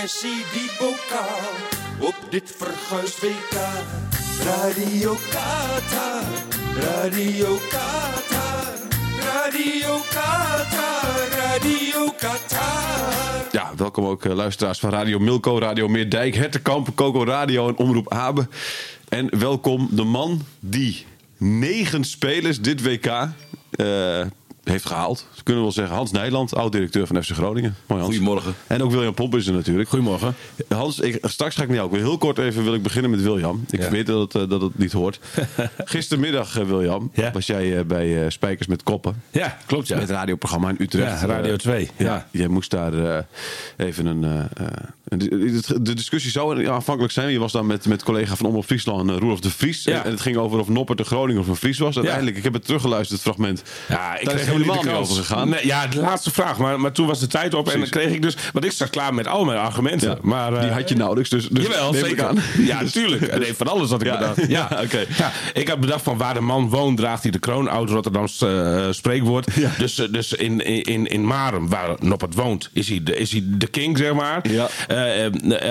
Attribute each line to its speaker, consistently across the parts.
Speaker 1: Messi die bokaal op dit verguisd WK. Radio Qatar, Radio Qatar, Radio Qatar, Radio Qatar.
Speaker 2: Ja, welkom ook eh, luisteraars van Radio Milko, Radio Meerdijk, Hertenkamp, Coco Radio en Omroep Abe. En welkom de man die negen spelers dit WK eh, heeft gehaald. Dat kunnen we wel zeggen. Hans Nijland, oud-directeur van FC Groningen. Mooi Hans.
Speaker 3: Goedemorgen.
Speaker 2: En ook William er natuurlijk.
Speaker 3: Goedemorgen.
Speaker 2: Hans, ik, straks ga ik naar jou. Ik wil heel kort even wil ik beginnen met William. Ik
Speaker 3: Ja.
Speaker 2: weet dat het, eh, dat het niet hoort. Gistermiddag, eh, William,
Speaker 3: Ja.
Speaker 2: was jij eh, bij Spijkers met Koppen.
Speaker 3: Ja, klopt ja.
Speaker 2: Met het radioprogramma in Utrecht.
Speaker 3: Ja, Radio
Speaker 2: Eh,
Speaker 3: 2.
Speaker 2: Ja, jij moest daar even een. Eh, eh, de discussie zou aanvankelijk zijn. Je was daar met, met collega van Omroep Friesland, uh, Roelof de Vries.
Speaker 3: Ja.
Speaker 2: En, het ging over of Noppert de Groninger of een Fries was. Uiteindelijk, ik heb het teruggeluisterd, het fragment.
Speaker 3: Ja, ik
Speaker 2: Daar is
Speaker 3: kreeg
Speaker 2: helemaal
Speaker 3: niet
Speaker 2: over gegaan.
Speaker 3: Nee, ja, de laatste vraag. Maar, maar toen was de tijd op en dan kreeg ik dus... Want ik zat klaar met al mijn argumenten.
Speaker 2: Ja,
Speaker 3: maar, eh,
Speaker 2: die had je nauwelijks. Dus, dus
Speaker 3: Jawel,
Speaker 2: neem ik
Speaker 3: zeker.
Speaker 2: aan.
Speaker 3: Ja, natuurlijk. Nee, van alles had ik bedacht. Ja,
Speaker 2: oké.
Speaker 3: Ik had bedacht van waar de man woont, draagt hij de kroon. Oud Rotterdams eh, spreekwoord. Dus, eh, dus in, in, in Marem, waar Noppert woont, is hij de, is hij de king, zeg maar.
Speaker 2: Ja.
Speaker 3: Eh, eh,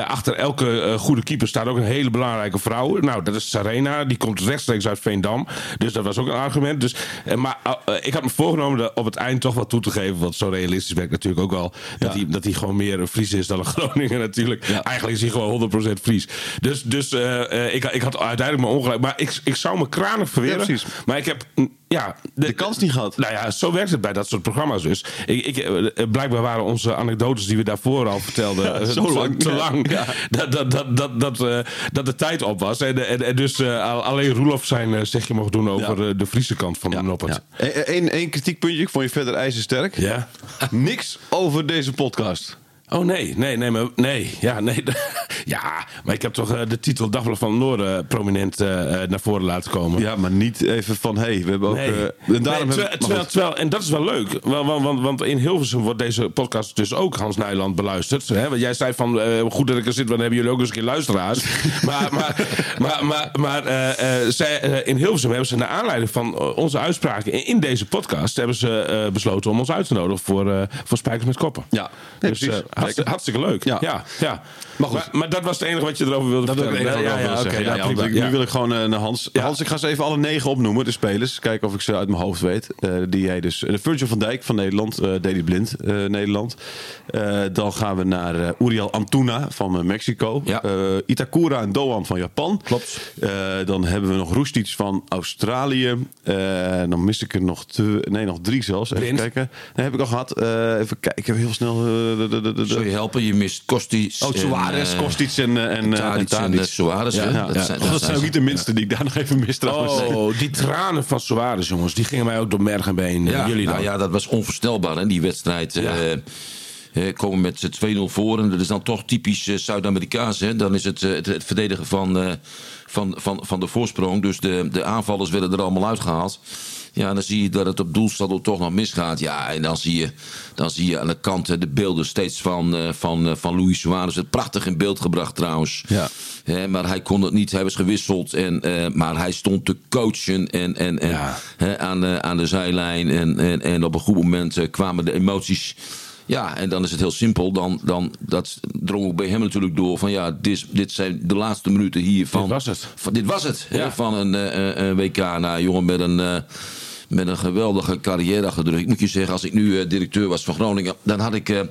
Speaker 3: achter elke eh, goede keeper staat ook een hele belangrijke vrouw. Nou, dat is Sarena. Die komt rechtstreeks uit Veendam. Dus dat was ook een argument. Dus, eh, maar eh, ik had me voorgenomen op het eind toch wat toe te geven. Want zo realistisch ben ik natuurlijk ook wel. Dat, hij, dat hij gewoon meer een Fries is dan een Groninger natuurlijk. Eigenlijk is hij gewoon 100% Fries. Dus, dus eh, eh, ik, ik had uiteindelijk mijn ongelijk. Maar ik, ik zou me kranig verweren.
Speaker 2: Ja, precies.
Speaker 3: maar ik heb... mm, Ja,
Speaker 2: De kans niet gehad.
Speaker 3: nou ja, zo werkt het bij dat soort programma's dus. Ik, ik, eh, blijkbaar waren onze anekdotes die we daarvoor al vertelden... eh,
Speaker 2: zo lang.
Speaker 3: Te
Speaker 2: Ja.
Speaker 3: lang.
Speaker 2: Ja.
Speaker 3: Dat, dat, dat, dat, dat, eh, dat de tijd op was. En, en, en dus eh, al- alleen Roelof zijn eh, zegje mocht doen over
Speaker 2: Ja.
Speaker 3: de Friese kant van de Noppert.
Speaker 2: Eén één kritiekpuntje. Ik vond je verder ijzersterk.
Speaker 3: Ja.
Speaker 2: Niks over deze podcast.
Speaker 3: Oh nee, nee, nee, maar, nee, ja, nee. ja, maar ik heb toch eh, de titel Dagblad van het Noorden prominent eh, eh, naar voren laten komen.
Speaker 2: Ja, maar niet even van... Hé, hey, we hebben ook...
Speaker 3: Nee.
Speaker 2: eh, en daarom
Speaker 3: Nee,
Speaker 2: hebben-
Speaker 3: terwijl, en dat is wel leuk. Want, want, want, in Hilversum wordt deze podcast dus ook Hans Nijland beluisterd. Hè? Want jij zei van, eh, goed dat ik er zit, want dan hebben jullie ook eens een keer luisteraars. maar maar, maar, maar, maar eh, eh, zij, eh, in Hilversum hebben ze naar aanleiding van eh, onze uitspraken in, deze podcast... hebben ze eh, besloten om ons uit te nodigen voor, eh, voor Spijkers met Koppen.
Speaker 2: Ja, nee,
Speaker 3: dus,
Speaker 2: precies.
Speaker 3: eh, hartstikke, hartstikke leuk.
Speaker 2: Ja.
Speaker 3: Ja. Ja,
Speaker 2: Maar
Speaker 3: Maar, dat was het enige wat je erover wilde
Speaker 2: Dat
Speaker 3: vertellen. Ja, ja.
Speaker 2: Nu wil ik gewoon eh, naar Hans. Hans, ik ga ze even alle negen opnoemen, de spelers. Kijken of ik ze uit mijn hoofd weet. Eh, die jij dus, de Virgil van Dijk van Nederland, eh Daley Blind eh, Nederland. Eh, dan gaan we naar eh, Uriel Antuna van eh, Mexico. Eh, Itakura en Doan van Japan.
Speaker 3: Klopt.
Speaker 2: Eh, dan hebben we nog Roestic van Australië. Eh, dan mis ik er nog twee, nee, nog drie zelfs. Even
Speaker 3: Blind.
Speaker 2: kijken. Nee, heb ik al gehad. Eh, even kijken, heel snel. eh,
Speaker 4: Zou je helpen? Je mist Kostic.
Speaker 2: Oh, Suarez,
Speaker 4: eh,
Speaker 2: Kostic en, eh, en, eh, en
Speaker 4: Tadic Suarez.
Speaker 2: Ja,
Speaker 4: Dat zijn-
Speaker 2: Oh, dat zijn ook niet de minste die ik daar nog even mis trouwens.
Speaker 3: Oh, die tranen van Suarez, jongens. Die gingen mij ook door merg en been.
Speaker 4: Ja,
Speaker 3: Jullie dan?
Speaker 4: nou ja, dat was onvoorstelbaar, hè, die wedstrijd.
Speaker 3: Ja.
Speaker 4: Eh, komen met z'n 2-0 voor. En dat is dan toch typisch eh, Zuid-Amerikaans. Dan is het, eh, het, het verdedigen van, eh, van, van, van de voorsprong. Dus de, de aanvallers werden er allemaal uitgehaald. Ja, dan zie je dat het op doelstad toch nog misgaat. Ja, en dan zie je, dan zie je aan de kant de beelden steeds van, van, van Luis Suarez. Het prachtig in beeld gebracht trouwens.
Speaker 2: Ja.
Speaker 4: Maar hij kon het niet, hij was gewisseld. En, maar hij stond te coachen en, en, en,
Speaker 3: Ja.
Speaker 4: aan, de, aan de zijlijn. En, en, en op een goed moment kwamen de emoties. Ja, en dan is het heel simpel. Dan, dan, dat drong ook bij hem natuurlijk door. Van ja, dit, dit zijn de laatste minuten hier van.
Speaker 3: Dit was het.
Speaker 4: Van, dit was het. hè, van een, eh, een WK. Nou, jongen met een. eh, met een geweldige carrière achter de rug. Ik moet je zeggen, als ik nu eh, directeur was van Groningen, dan had ik eh, eh,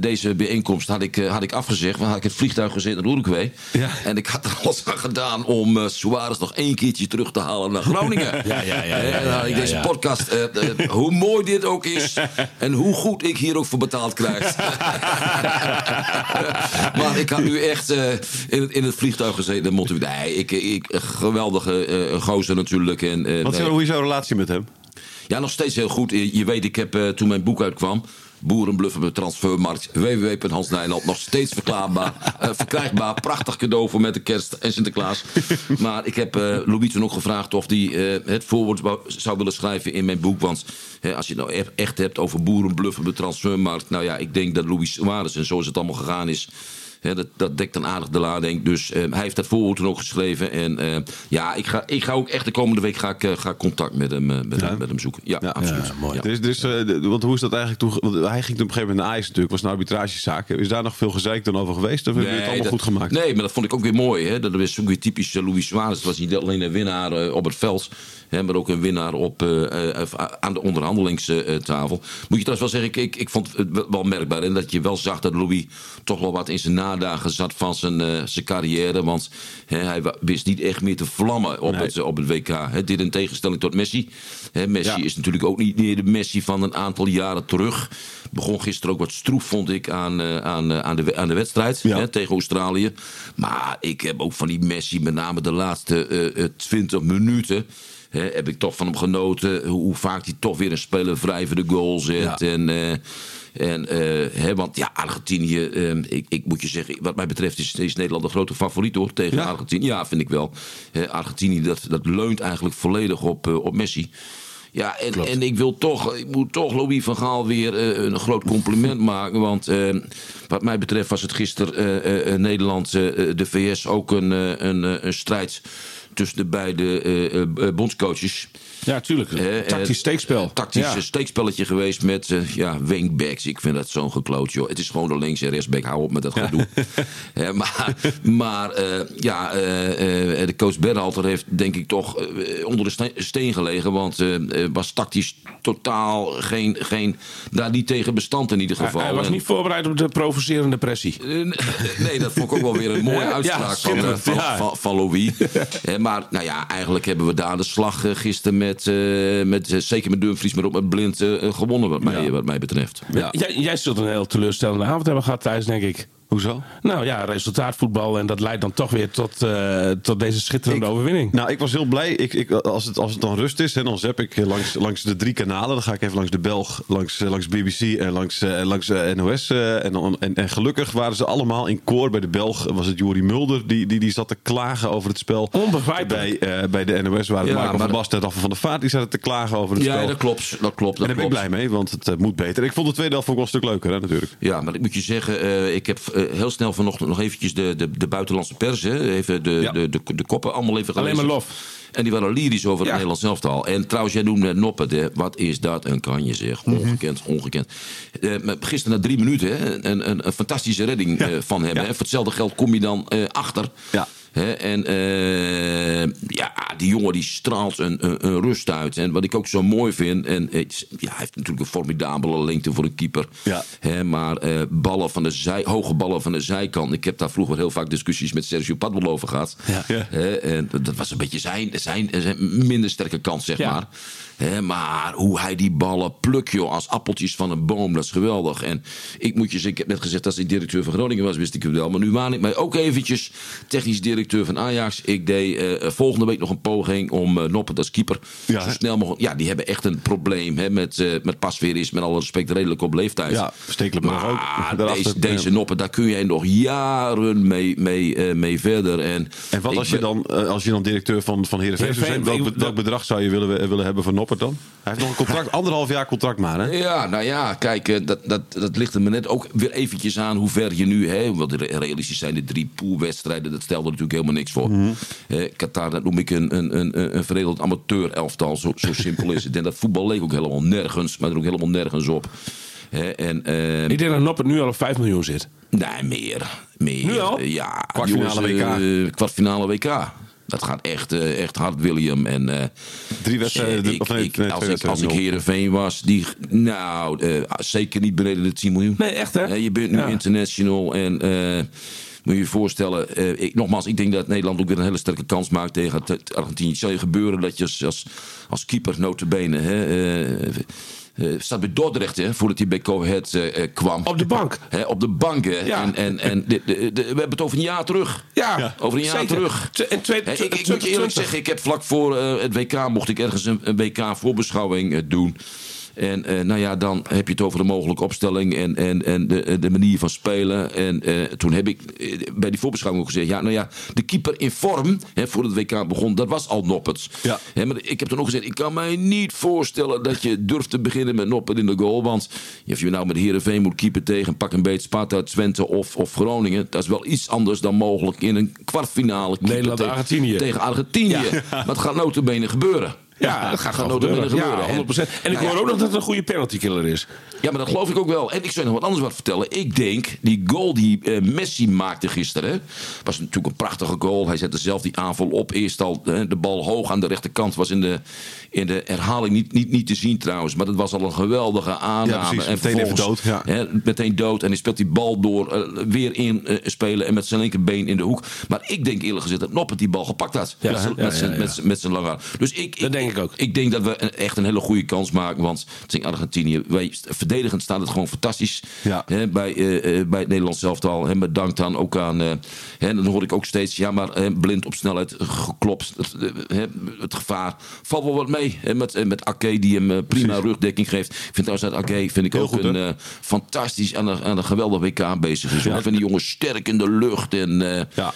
Speaker 4: deze bijeenkomst had ik, eh, had ik afgezegd. Want had ik het vliegtuig gezet naar Uruguay.
Speaker 2: Ja.
Speaker 4: En ik had er alles aan gedaan om eh Suarez nog één keertje terug te halen naar Groningen.
Speaker 3: Ja, ja, ja,
Speaker 4: En dan had ik deze podcast, eh, eh, hoe mooi dit ook is. En hoe goed ik hier ook voor betaald krijg. maar ik had nu echt eh, in, het, in het vliegtuig gezeten. Nee, ik, ik, geweldige eh, gozer natuurlijk. En, eh,
Speaker 2: Wat is
Speaker 4: nee.
Speaker 2: hoe is jouw relatie met hem?
Speaker 4: Ja, nog steeds heel goed. Je weet, ik heb eh, toen mijn boek uitkwam. Boerenbluffen met transfermarkt. www.hans Nijland. Nog steeds verklaarbaar, eh, verkrijgbaar. Prachtig cadeau voor met de kerst en Sinterklaas. Maar ik heb eh Louis toen ook gevraagd of hij eh, het voorwoord zou willen schrijven in mijn boek. Want hè, als je het nou e- echt hebt over boerenbluffen met transfermarkt. Nou ja, ik denk dat Louis Suarez en zoals het allemaal gegaan is. Dat, dat dekt dan aardig de lading. Dus eh, hij heeft dat voorwoord toen ook geschreven. En eh, ja, ik ga, ik ga ook echt de komende week ga ik, eh, ga ik contact met hem, met, hem, met hem zoeken. Ja, absoluut.
Speaker 2: mooi. Dus, eh, de- want hoe is dat eigenlijk toen? Want hij ging toen op een gegeven moment naar Ajax natuurlijk, was een arbitragezaak. Is daar nog veel gezeik dan over geweest? Of hebben jullie het allemaal
Speaker 4: dat-
Speaker 2: goed gemaakt?
Speaker 4: Nee, maar dat vond ik ook weer mooi. Hè? Dat is ook weer typisch Luis Suarez. Het was niet alleen een winnaar op het veld, hè, maar ook een winnaar op, eh, eh, aan de onderhandelingstafel. Moet je trouwens wel zeggen, ik, ik, ik vond het wel- wel merkbaar. En dat je wel zag dat Louis toch wel wat in zijn nadagen zat van zijn, eh, zijn carrière. Want hij wist niet echt meer te vlammen op, het, op het WK. Dit in tegenstelling tot Messi. Messi
Speaker 2: Ja.
Speaker 4: is natuurlijk ook niet meer de Messi van een aantal jaren terug. Begon gisteren ook wat stroef, vond ik, aan, eh, aan, eh, aan, de, aan de wedstrijd
Speaker 2: Ja.
Speaker 4: tegen Australië. Maar ik heb ook van die Messi, met name de laatste eh, eh, 20 minuten. Heb ik toch van hem genoten. Hoe, hoe vaak hij toch weer een speler vrij voor de goal zet.
Speaker 2: Ja.
Speaker 4: En, en, eh, hè, want ja, Argentinië, eh, ik, ik moet je zeggen, wat mij betreft is, is Nederland de grote favoriet hoor, tegen
Speaker 2: Ja.
Speaker 4: Argentinië. Ja, vind ik wel. Argentinië, dat, dat leunt eigenlijk volledig op, eh, op Messi. Ja, en, en ik wil toch, ik moet toch Louis van Gaal weer eh, een groot compliment maken. Want eh, wat mij betreft was het gisteren Nederland, de VS ook een, een, een strijd tussen de beide eh, eh, eh, bondscoaches.
Speaker 3: Ja, tuurlijk. Tactisch steekspel.
Speaker 4: Tactisch
Speaker 3: Ja.
Speaker 4: steekspelletje geweest met ja, wingbacks. Ik vind dat zo'n gekloot, joh. Het is gewoon de links- en rechtsback. Hou op met dat gedoe. Eh, maar maar ja, de coach Berhalter heeft denk ik toch onder de ste- steen gelegen. Want was tactisch totaal geen, geen, daar niet tegen bestand in ieder geval.
Speaker 3: hij was
Speaker 4: En-
Speaker 3: niet voorbereid op de provocerende pressie.
Speaker 4: Nee, dat vond ik ook wel weer een mooie
Speaker 3: Ja,
Speaker 4: uitspraak van, van,
Speaker 3: ja.
Speaker 4: van, van Louis. Eh, maar nou ja, eigenlijk hebben we daar de slag eh, gisteren met, eh, met eh, zeker met Dumfries, maar ook met Blind gewonnen wat mij, wat mij betreft.
Speaker 2: Ja.
Speaker 3: Jij, jij zult een heel teleurstellende avond hebben gehad thuis, denk ik.
Speaker 2: Hoezo?
Speaker 3: Nou ja, resultaatvoetbal. En dat leidt dan toch weer tot, eh, tot deze schitterende
Speaker 2: Ik-
Speaker 3: overwinning.
Speaker 2: Nou, ik was heel blij. Ik, ik, als, het, als het dan rust is, hè, dan zap ik langs, langs de drie kanalen. Dan ga ik even langs de Belg, langs, eh, langs BBC en langs, eh, langs NOS. eh, en, dan, en, en gelukkig waren ze allemaal in koor. Bij de Belg was het Jori Mulder. Die, die, die zat te klagen over het spel.
Speaker 3: Onbegrijpelijk.
Speaker 2: Bij, eh, bij de NOS waren het
Speaker 4: Ja,
Speaker 2: Marco
Speaker 4: maar-
Speaker 2: van Basten en van der Vaart. Die zaten te klagen over het
Speaker 4: Ja,
Speaker 2: spel.
Speaker 4: dat klopt. Dat klopt.
Speaker 2: en
Speaker 4: Dat
Speaker 2: daar ben ik blij mee, want het moet beter. Ik vond de tweede helft ook wel een stuk leuker, hè, natuurlijk.
Speaker 4: Ja, maar ik moet je zeggen, eh, ik heb heel snel vanochtend nog eventjes de, de, de buitenlandse pers, hè, even de,
Speaker 2: Ja.
Speaker 4: de, de, de koppen allemaal even gelezen.
Speaker 3: Alleen maar lof.
Speaker 4: En die waren lyrisch over het. Nederlands elftal. En trouwens, jij noemde Noppet, hè. wat is dat een kanje zeg.
Speaker 2: Mhm.
Speaker 4: Ongekend, ongekend. Eh, maar gisteren na drie minuten, hè, een, een, een fantastische redding eh, van hem. Hè. Voor hetzelfde geld kom je dan eh, achter.
Speaker 2: Ja.
Speaker 4: En eh, ja, die jongen die straalt een, een, een rust uit. En wat ik ook zo mooi vind. En, eh, ja, hij heeft natuurlijk een formidabele lengte voor een keeper.
Speaker 2: Ja.
Speaker 4: Maar eh, ballen van de zij, hoge ballen van de zijkant. Ik heb daar vroeger heel vaak discussies met Sergio Padwell over gehad.
Speaker 2: Ja.
Speaker 4: En dat- dat was een beetje zijn, zijn, zijn minder sterke kant, zeg
Speaker 3: Ja.
Speaker 4: maar. Maar hoe hij die ballen plukt, joh, als appeltjes van een boom, dat is geweldig. En ik moet je zeggen, ik heb net gezegd, als ik directeur van Groningen was, wist ik het wel. Maar nu waan ik mij ook eventjes technisch directeur van Ajax. Ik deed eh, volgende week nog een poging om eh Noppert als keeper
Speaker 2: Ja,
Speaker 4: zo snel mogelijk... Ja, die hebben echt een probleem hè, met, eh met pasveer met alle respect, redelijk op leeftijd.
Speaker 2: Ja, Stekelenburg ook.
Speaker 4: Maar
Speaker 2: Daarachter,
Speaker 4: deze, deze
Speaker 2: ja.
Speaker 4: Noppert, daar kun jij nog jaren mee, mee, eh, mee verder. En,
Speaker 2: En wat als je, dan, eh, als je dan directeur van, van Heerenveen zou zijn? Welk, be- welk bedrag zou je willen, willen hebben voor Dan? Hij heeft nog een contract, anderhalf jaar contract maar, hè?
Speaker 4: Ja, nou ja, kijk, eh, dat, dat, dat ligt er me net ook weer eventjes aan hoe ver je nu... Hè, want re- realistisch zijn de drie poolwedstrijden, dat stelde natuurlijk helemaal niks voor. Eh, Qatar, dat noem ik een, een, een, een veredeld amateur-elftal, zo, zo simpel is het. En dat voetbal leek ook helemaal nergens, maar er ook helemaal nergens op. Hè, en, eh,
Speaker 3: Ik denk dat Noppert nu al op 5 miljoen zit.
Speaker 4: Nee, meer. meer.
Speaker 3: Nu al?
Speaker 4: Ja,
Speaker 2: Kwartfinale
Speaker 4: jongens, eh, kwartfinale WK. Dat gaat echt, eh, echt hard, William. En, eh,
Speaker 2: Drie wedstrijden,
Speaker 4: eh, ik-
Speaker 2: of nee,
Speaker 4: ik-
Speaker 2: nee,
Speaker 4: als, ik, als ik Heerenveen was, die, nou, eh, zeker niet beneden de 10 miljoen.
Speaker 3: Nee, echt, hè?
Speaker 4: Je bent nu
Speaker 3: Ja.
Speaker 4: international en... eh, moet je je voorstellen, eh, ik, nogmaals, ik denk dat Nederland ook weer een hele sterke kans maakt tegen het- het Argentinië. Het zal je gebeuren dat je als, als, als keeper notabene, hè, eh, eh, staat bij Dordrecht, hè, voordat hij bij Go Ahead eh, eh, kwam.
Speaker 3: Op de bank.
Speaker 4: Hè, op de bank, hè.
Speaker 3: Ja.
Speaker 4: En, en, en de, de- de- we hebben het over een jaar terug.
Speaker 3: Ja,
Speaker 4: Over een jaar
Speaker 3: zeker.
Speaker 4: terug.
Speaker 3: En twee,
Speaker 4: ik, ik moet je
Speaker 3: 2020.
Speaker 4: eerlijk zeggen, ik heb vlak voor het WK mocht ik ergens een, een WK-voorbeschouwing doen. En eh, nou ja, dan heb je het over de mogelijke opstelling en, en, en de, de manier van spelen. En eh, toen heb ik eh, bij die voorbeschouwing ook gezegd: ja, nou ja, de keeper in vorm hè, voor het WK begon, dat was al Nopperts.
Speaker 2: Ja.
Speaker 4: Hè, maar ik heb toen ook gezegd: ik kan mij niet voorstellen dat je durft te beginnen met Noppert in de goal. Want of je nou met Heerenveen moet keeper tegen pak een beetje Sparta, Twente of, of Groningen, dat is wel iets anders dan mogelijk in een kwartfinale. keeper
Speaker 3: Nederland,
Speaker 4: tegen-
Speaker 3: Argentinië.
Speaker 4: Tegen Argentinië. Maar het gaat notabene gebeuren.
Speaker 3: Ja, dat gaat gewoon
Speaker 4: notabene
Speaker 3: gebeuren. Ja,
Speaker 4: gebeuren.
Speaker 3: 100%. En ik
Speaker 4: Nou
Speaker 3: hoor ook nog dat het een goede penaltykiller is.
Speaker 4: ja, maar dat geloof ik ook wel. En ik zou je nog wat anders wat vertellen. Ik denk, die goal die eh, Messi maakte gisteren... was natuurlijk een prachtige goal. Hij zette zelf die aanval op. Eerst al eh, de bal hoog aan de rechterkant. Was in de, in de herhaling niet, niet, niet te zien trouwens. Maar dat was al een geweldige aanname.
Speaker 2: Ja.
Speaker 4: En
Speaker 2: Meteen even dood, ja.
Speaker 4: hè, meteen dood. En hij speelt die bal door. eh, weer in spelen. En met zijn linkerbeen in de hoek. Maar ik denk eerlijk gezegd dat Noppert die bal gepakt had.
Speaker 3: Ja,
Speaker 4: met zijn- lange arm. Dus ik,
Speaker 3: denk ik ook.
Speaker 4: ik denk dat we echt een hele goede kans maken. Want het is Argentinië. Wij, verdedigend staat het gewoon fantastisch.
Speaker 2: Ja.
Speaker 4: Hè, bij, eh, eh, bij het Nederlands elftal. En bedankt dan ook aan. eh, hè, dan hoor ik ook steeds. Ja, maar eh, blind op snelheid geklopt. Het, hè, het gevaar valt wel wat mee. Hè, met, met Ake die hem eh, prima rugdekking geeft. Ik vind trouwens dat Ake vind ik
Speaker 2: Heel
Speaker 4: ook
Speaker 2: goed,
Speaker 4: een fantastisch aan een, aan een geweldig WK bezig is. Ik vind die jongen sterk in de lucht. En, eh,
Speaker 2: Ja,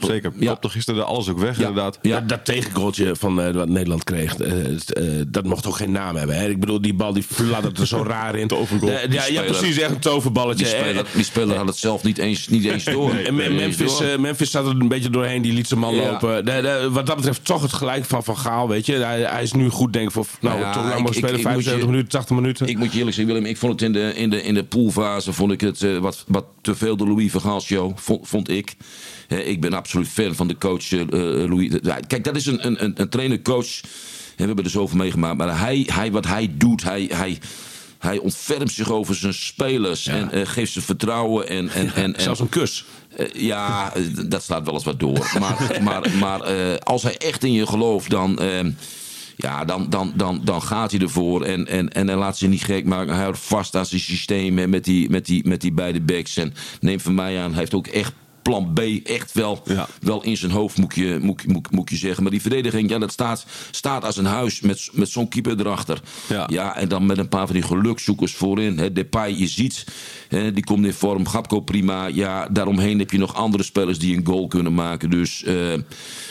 Speaker 2: zeker.
Speaker 4: Ja,
Speaker 2: Topte gisteren alles ook weg,
Speaker 4: Ja.
Speaker 2: inderdaad.
Speaker 4: Ja.
Speaker 3: Dat, dat tegengoaltje van eh, wat Nederland kreeg, eh, eh, dat mocht ook geen naam hebben. Hè? Ik bedoel, die bal die fladderde er zo raar in.
Speaker 2: Tovergoal.
Speaker 3: Eh, ja, ja, precies, echt een toverballetje.
Speaker 4: die, speler, die speler had het zelf niet eens, niet eens door.
Speaker 3: En Memphis,
Speaker 4: door.
Speaker 3: eh, Memphis zat er een beetje doorheen, die liet zijn man
Speaker 4: Ja.
Speaker 3: lopen. De- de- wat dat betreft toch het gelijk van Van Gaal, weet je. Hij, hij is nu goed, denk ik, voor nou,
Speaker 4: Ja,
Speaker 3: toch lang maar spelen,
Speaker 4: ik moet
Speaker 3: 75
Speaker 4: je-
Speaker 3: minuten, 80 minuten.
Speaker 4: Ik moet je eerlijk zeggen, Willem, ik vond het in de, in de, in de poolfase vond ik het, wat, wat te veel de Louis van Gaal show, vond, vond ik. Ik ben absoluut fan van de coach Louis. Kijk, dat is een, een, een, een trainer-coach. We hebben er zoveel meegemaakt. Maar hij, hij, wat hij doet, hij, hij, hij ontfermt zich over zijn spelers. En eh, geeft ze vertrouwen. En, en, en, en,
Speaker 3: Zelfs een kus.
Speaker 4: eh, ja, dat slaat wel eens wat door. Maar, maar, maar eh, als hij echt in je gelooft, dan, eh, ja, dan, dan, dan, dan gaat hij ervoor. En, en, en hij laat zich niet gek maken. Hij houdt vast aan zijn systeem en met die, met, die, met die beide backs. En neem van mij aan, hij heeft ook echt plan B echt wel,
Speaker 2: Ja.
Speaker 4: wel in zijn hoofd, moet je, moet, moet, moet je zeggen. Maar die verdediging, ja, dat staat, staat als een huis met, met zo'n keeper erachter.
Speaker 2: Ja.
Speaker 4: en dan met een paar van die gelukzoekers voorin. Hè. Depay, je ziet, hè, die komt in vorm. Gapco prima. Ja, daaromheen heb je nog andere spelers die een goal kunnen maken. Dus eh,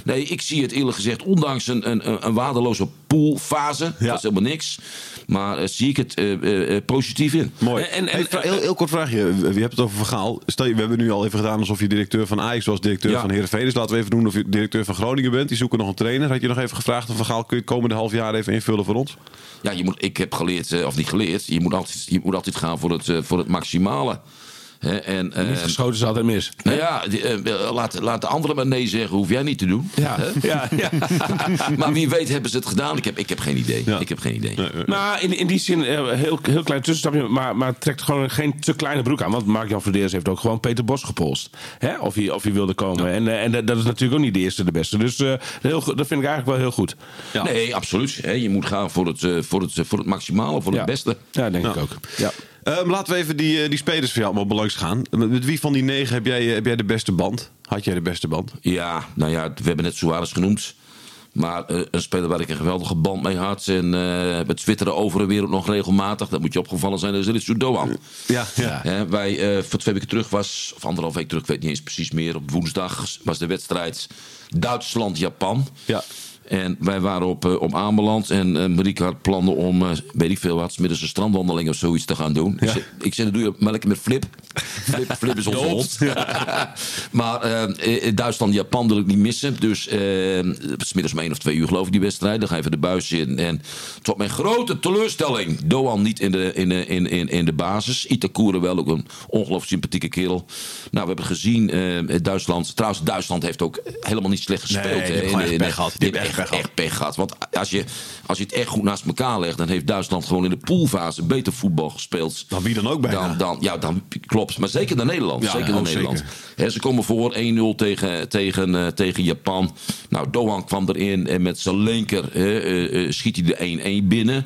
Speaker 4: nee, ik zie het eerlijk gezegd, ondanks een, een, een- een waardeloze poolfase,
Speaker 2: Ja.
Speaker 4: dat is helemaal niks. Maar eh, zie ik het eh, positief in.
Speaker 2: Mooi.
Speaker 3: En- en-
Speaker 2: heel, heel kort vraagje. Je hebt het over. Stel je, we hebben nu al even gedaan alsof je directeur van Ajax was, directeur
Speaker 4: Ja.
Speaker 2: van Heerenveen. Dus laten we even doen of je directeur van Groningen bent. Die zoeken nog een trainer. Had je nog even gevraagd of Vergaal kun je het komende half jaar even invullen voor ons?
Speaker 4: Ja, je moet, ik heb geleerd, eh, of niet geleerd, je moet altijd, je moet altijd gaan voor het, eh, voor het maximale. En, eh,
Speaker 3: Niet geschoten is altijd mis.
Speaker 4: nou ja, die, eh, laat, laat de anderen maar nee zeggen, hoef jij niet te doen.
Speaker 3: Ja, ja, ja.
Speaker 4: Maar wie weet hebben ze het gedaan. Ik heb, ik heb geen idee.
Speaker 2: Ja.
Speaker 4: Ik heb geen idee.
Speaker 3: Nou, in, in die zin, eh, heel, heel klein tussenstapje, maar, maar trekt gewoon geen te kleine broek aan. Want Mark-Jan Verdeers heeft ook gewoon Peter Bos gepolst. Hè? Of, hij, of hij wilde komen. En, eh, en dat- is natuurlijk ook niet de eerste de beste. Dus eh, heel, dat vind ik eigenlijk wel heel goed.
Speaker 2: Ja.
Speaker 4: Nee, absoluut. Hè, je moet gaan voor het, eh, voor het, eh, voor het maximale, voor
Speaker 3: Ja.
Speaker 4: het beste.
Speaker 3: Ja, denk ik ook. Ja.
Speaker 2: Ehm, laten we even die, eh, die spelers voor jou allemaal belangs gaan. Met, met wie van die negen heb jij, eh, heb jij de beste band? Had jij de beste band?
Speaker 4: Ja, nou ja, we hebben net Suarez genoemd. Maar eh, een speler waar ik een geweldige band mee had. En eh we twitteren over de wereld nog regelmatig. Dat moet je opgevallen zijn. Dat is Ritsu Doan.
Speaker 2: Ja, ja.
Speaker 4: Hè, wij, eh, voor twee weken terug was, of anderhalf week terug, ik weet niet eens precies meer. Op woensdag was de wedstrijd Duitsland-Japan.
Speaker 2: Ja.
Speaker 4: En wij waren op, eh, op aanbeland. En eh Marieke had plannen om, eh, weet ik veel wat, middags een strandwandeling of zoiets te gaan doen. Ik zei- Ik zei, doe je maar lekker met Flip. Flip, Flip is onze hond. maar Duitsland, Japan wil ik niet missen. Dus het is middags om één of twee uur geloof ik die wedstrijd. Dan ga je even de buis in. En tot mijn grote teleurstelling. Doan niet in de, in de, in, in, in de basis. Itakura wel, ook een ongelooflijk sympathieke kerel. Nou, we hebben gezien, Duitsland. Trouwens, Duitsland heeft ook helemaal niet slecht gespeeld.
Speaker 2: Nee, die hebben echt pech gehad. Die hebben echt
Speaker 4: echt,
Speaker 2: pech
Speaker 4: gehad. Want als je, als je het echt goed naast elkaar legt, dan heeft Duitsland gewoon in de poolfase beter voetbal gespeeld.
Speaker 2: Dan wie dan ook bijna.
Speaker 4: Dan, dan, ja, dan klopt. Maar zeker naar Nederland.
Speaker 2: Ja,
Speaker 4: zeker naar
Speaker 2: oh,
Speaker 4: Nederland. ze komen voor 1-0 tegen, tegen, eh, tegen Japan. Nou, Doan kwam erin en met zijn linker eh, eh, schiet hij de 1-1 binnen.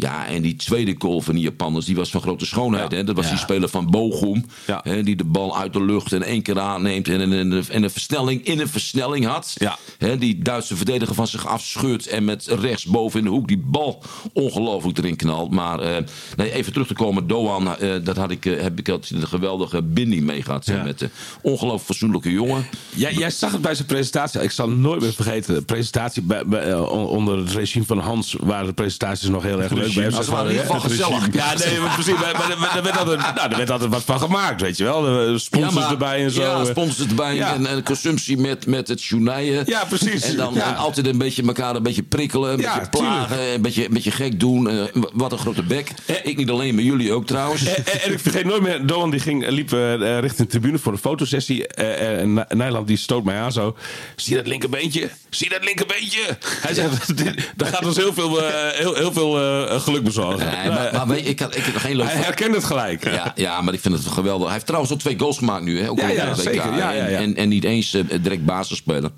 Speaker 4: Ja, en die tweede goal van die Japanners, die was van grote schoonheid.
Speaker 2: Ja.
Speaker 4: Hè? Dat was
Speaker 3: Ja.
Speaker 4: die speler van Bochum.
Speaker 2: Ja.
Speaker 4: Hè? Die de bal uit de lucht in één keer aanneemt. En, en, en, en een versnelling in een versnelling had. Hè? Die Duitse verdediger van zich afschudt. En met rechts boven in de hoek die bal ongelooflijk erin knalt. Maar eh, nee, even terug te komen. Doan, eh, dat had ik, eh, heb ik altijd een geweldige binding mee gehad. hè. Met de ongelooflijk fatsoenlijke jongen.
Speaker 3: Jij, jij zag het bij zijn presentatie. Ik zal het nooit meer vergeten. De presentatie bij, bij, eh, on- onder het regime van Hans waren de presentaties nog heel erg leuk. Bij
Speaker 4: in ieder geval
Speaker 3: Het regime.
Speaker 4: gezellig.
Speaker 3: Ja, nee, maar precies. Maar, maar, maar er, werd altijd, nou, er werd altijd wat van gemaakt, weet je wel. De sponsors erbij en zo.
Speaker 4: Ja, sponsors erbij.
Speaker 3: Ja.
Speaker 4: En, en consumptie met, met het journaien.
Speaker 3: Ja, precies.
Speaker 4: En dan
Speaker 3: Ja.
Speaker 4: altijd een beetje elkaar een beetje prikkelen. Een
Speaker 3: Ja,
Speaker 4: beetje plagen. Een beetje, een beetje gek doen. eh, wat een grote bek. Ik niet alleen, maar jullie ook trouwens.
Speaker 3: En, en- en ik vergeet nooit meer, Doan die ging, liep eh, richting de tribune voor de fotosessie. eh, en Nijland die stoot mij aan zo. Zie dat linkerbeentje? Zie dat linkerbeentje? Hij zegt, dat gaat ons heel veel, eh, heel, heel veel eh, geluk bezorgen.
Speaker 4: Nee, maar, maar weet je, ik, had, ik heb nog geen leuk
Speaker 3: Hij herkent het gelijk.
Speaker 4: Ja, ja, maar ik vind het geweldig. Hij heeft trouwens al twee goals gemaakt nu. Hè? Ook
Speaker 3: Ja, ja, zeker. Ja, ja, ja.
Speaker 4: En, en, en niet eens eh, direct basisspeler.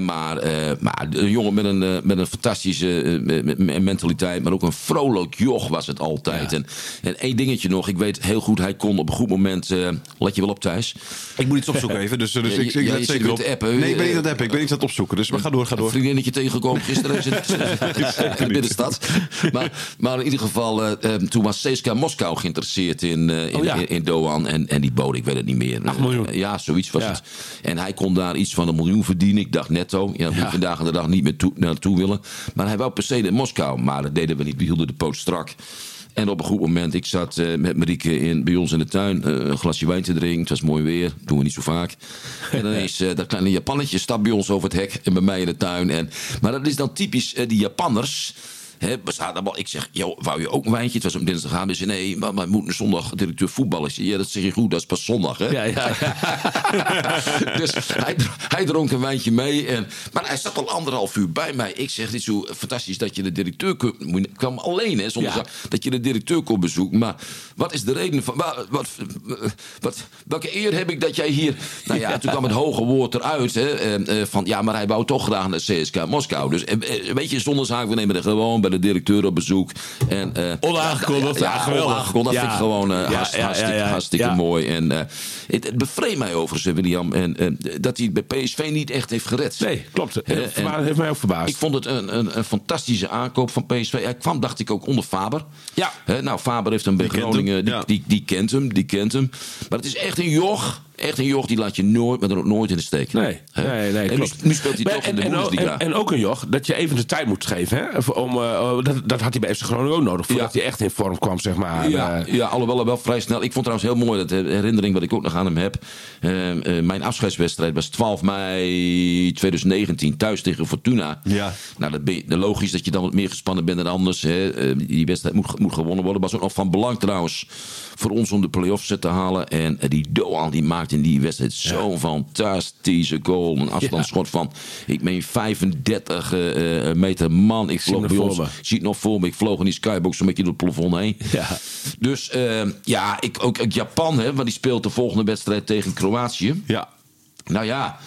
Speaker 4: Maar, eh, maar een jongen met een, eh, met een fantastische eh, me- me- mentaliteit. Maar ook een vrolijk joch was het altijd. En, en één dingetje nog. Ik weet heel goed, hij kon op een goed moment... let je wel op thuis.
Speaker 2: Ik moet iets opzoeken even, dus, dus ik, ik
Speaker 4: ja,
Speaker 2: let zeker op.
Speaker 4: te appen.
Speaker 2: Nee, ik ben niet aan het appen. Ik ben niet aan het opzoeken. Dus maar ga door, ga
Speaker 4: Een
Speaker 2: door.
Speaker 4: vriendinnetje tegengekomen gisteren in de- in de binnenstad. Maar, maar in ieder geval, toen was CSKA Moskou geïnteresseerd in, in,
Speaker 3: Oh ja.
Speaker 4: in, in Doan. En, en die bood, ik weet het niet meer.
Speaker 3: 8 miljoen.
Speaker 4: Ja, zoiets was het. En hij kon daar iets van een miljoen verdienen. Ik dacht netto. Ja, dat je vandaag de dag niet meer toe, naartoe willen. Maar hij wou per se in Moskou. Maar dat deden we niet. We hielden de poot strak. En op een goed moment, ik zat eh, met Marieke in, bij ons in de tuin eh, een glasje wijn te drinken. Het was mooi weer, doen we niet zo vaak. En ineens eh, dat kleine Japannetje stapt bij ons over het hek en bij mij in de tuin. En, maar dat is dan typisch die Japanners. Allemaal, ik zeg, joh, wou je ook een wijntje? Het was op dinsdagavond. Hij zei, nee, maar mijn moeder zondag directeur voetbal is. Ja, dat zeg je goed, dat is pas zondag, hè?
Speaker 3: Ja, ja.
Speaker 4: dus hij, hij dronk een wijntje mee. En, maar hij zat al anderhalf uur bij mij. Ik zeg, dit is zo fantastisch dat je de directeur Ik kwam alleen, hè, zonder
Speaker 3: Ja.
Speaker 4: dat je de directeur kon bezoeken. Maar wat is de reden van... Wat, wat, wat, welke eer heb ik dat jij hier... Nou ja, toen kwam het hoge woord eruit. Hè, eh, van, ja, maar hij wou toch graag naar CSK Moskou. Dus eh, weet je, zonder zaak, we nemen er gewoon bij de directeur op bezoek. En, eh,
Speaker 3: Onaangekondigd, ja, geweldig.
Speaker 4: onaangekondigd. Dat vind ik gewoon eh, hartst- hartstikke, mooi. En eh, het, het bevreemdt mij overigens, William, en, dat hij het bij PSV niet echt heeft gered.
Speaker 3: Nee, klopt. Verba- heeft mij ook verbaasd.
Speaker 4: Ik vond het een, een, een fantastische aankoop van PSV. Hij kwam, dacht ik, ook onder Faber.
Speaker 3: Ja.
Speaker 4: Nou, Faber heeft hem bij
Speaker 2: Die kent hem,
Speaker 4: Die, die, die kent hem, die kent hem. Maar het is echt een joch. Echt een joch, die laat je nooit, maar dan ook nooit in de steek.
Speaker 3: Nee,
Speaker 4: Hè?
Speaker 3: nee, nee,
Speaker 4: en nu, speelt hij toch in de Bundesliga.
Speaker 3: en, en ook een joch, dat je even de tijd moet geven. Hè? Om, eh, dat, dat had hij bij FC Groningen ook nodig. Voordat
Speaker 4: Ja.
Speaker 3: hij echt in vorm kwam, zeg maar.
Speaker 4: Ja,
Speaker 3: Eh,
Speaker 4: ja, alhoewel wel vrij snel. Ik vond trouwens heel mooi dat de herinnering wat ik ook nog aan hem heb. Eh, mijn afscheidswedstrijd was 12 mei 2019 thuis tegen Fortuna.
Speaker 2: Ja.
Speaker 4: Nou, dat ben logisch dat je dan wat meer gespannen bent dan anders. Hè. Die wedstrijd moet, moet gewonnen worden. Was ook nog van belang trouwens voor ons om de play-offs te halen. En die Doan die maakte in die wedstrijd zo'n fantastische goal. Een afstandsschot van, ik meen 35 eh, eh, meter man. Ik vloog bij ons.
Speaker 3: voor me.
Speaker 4: Ik zie het nog voor me. Ik vloog in die skybox een beetje door het plafond heen.
Speaker 3: Ja.
Speaker 4: Dus eh, ja, ik, ook, ook Japan, hè, want die speelt de volgende wedstrijd tegen Kroatië.
Speaker 2: Ja.
Speaker 4: Nou ja,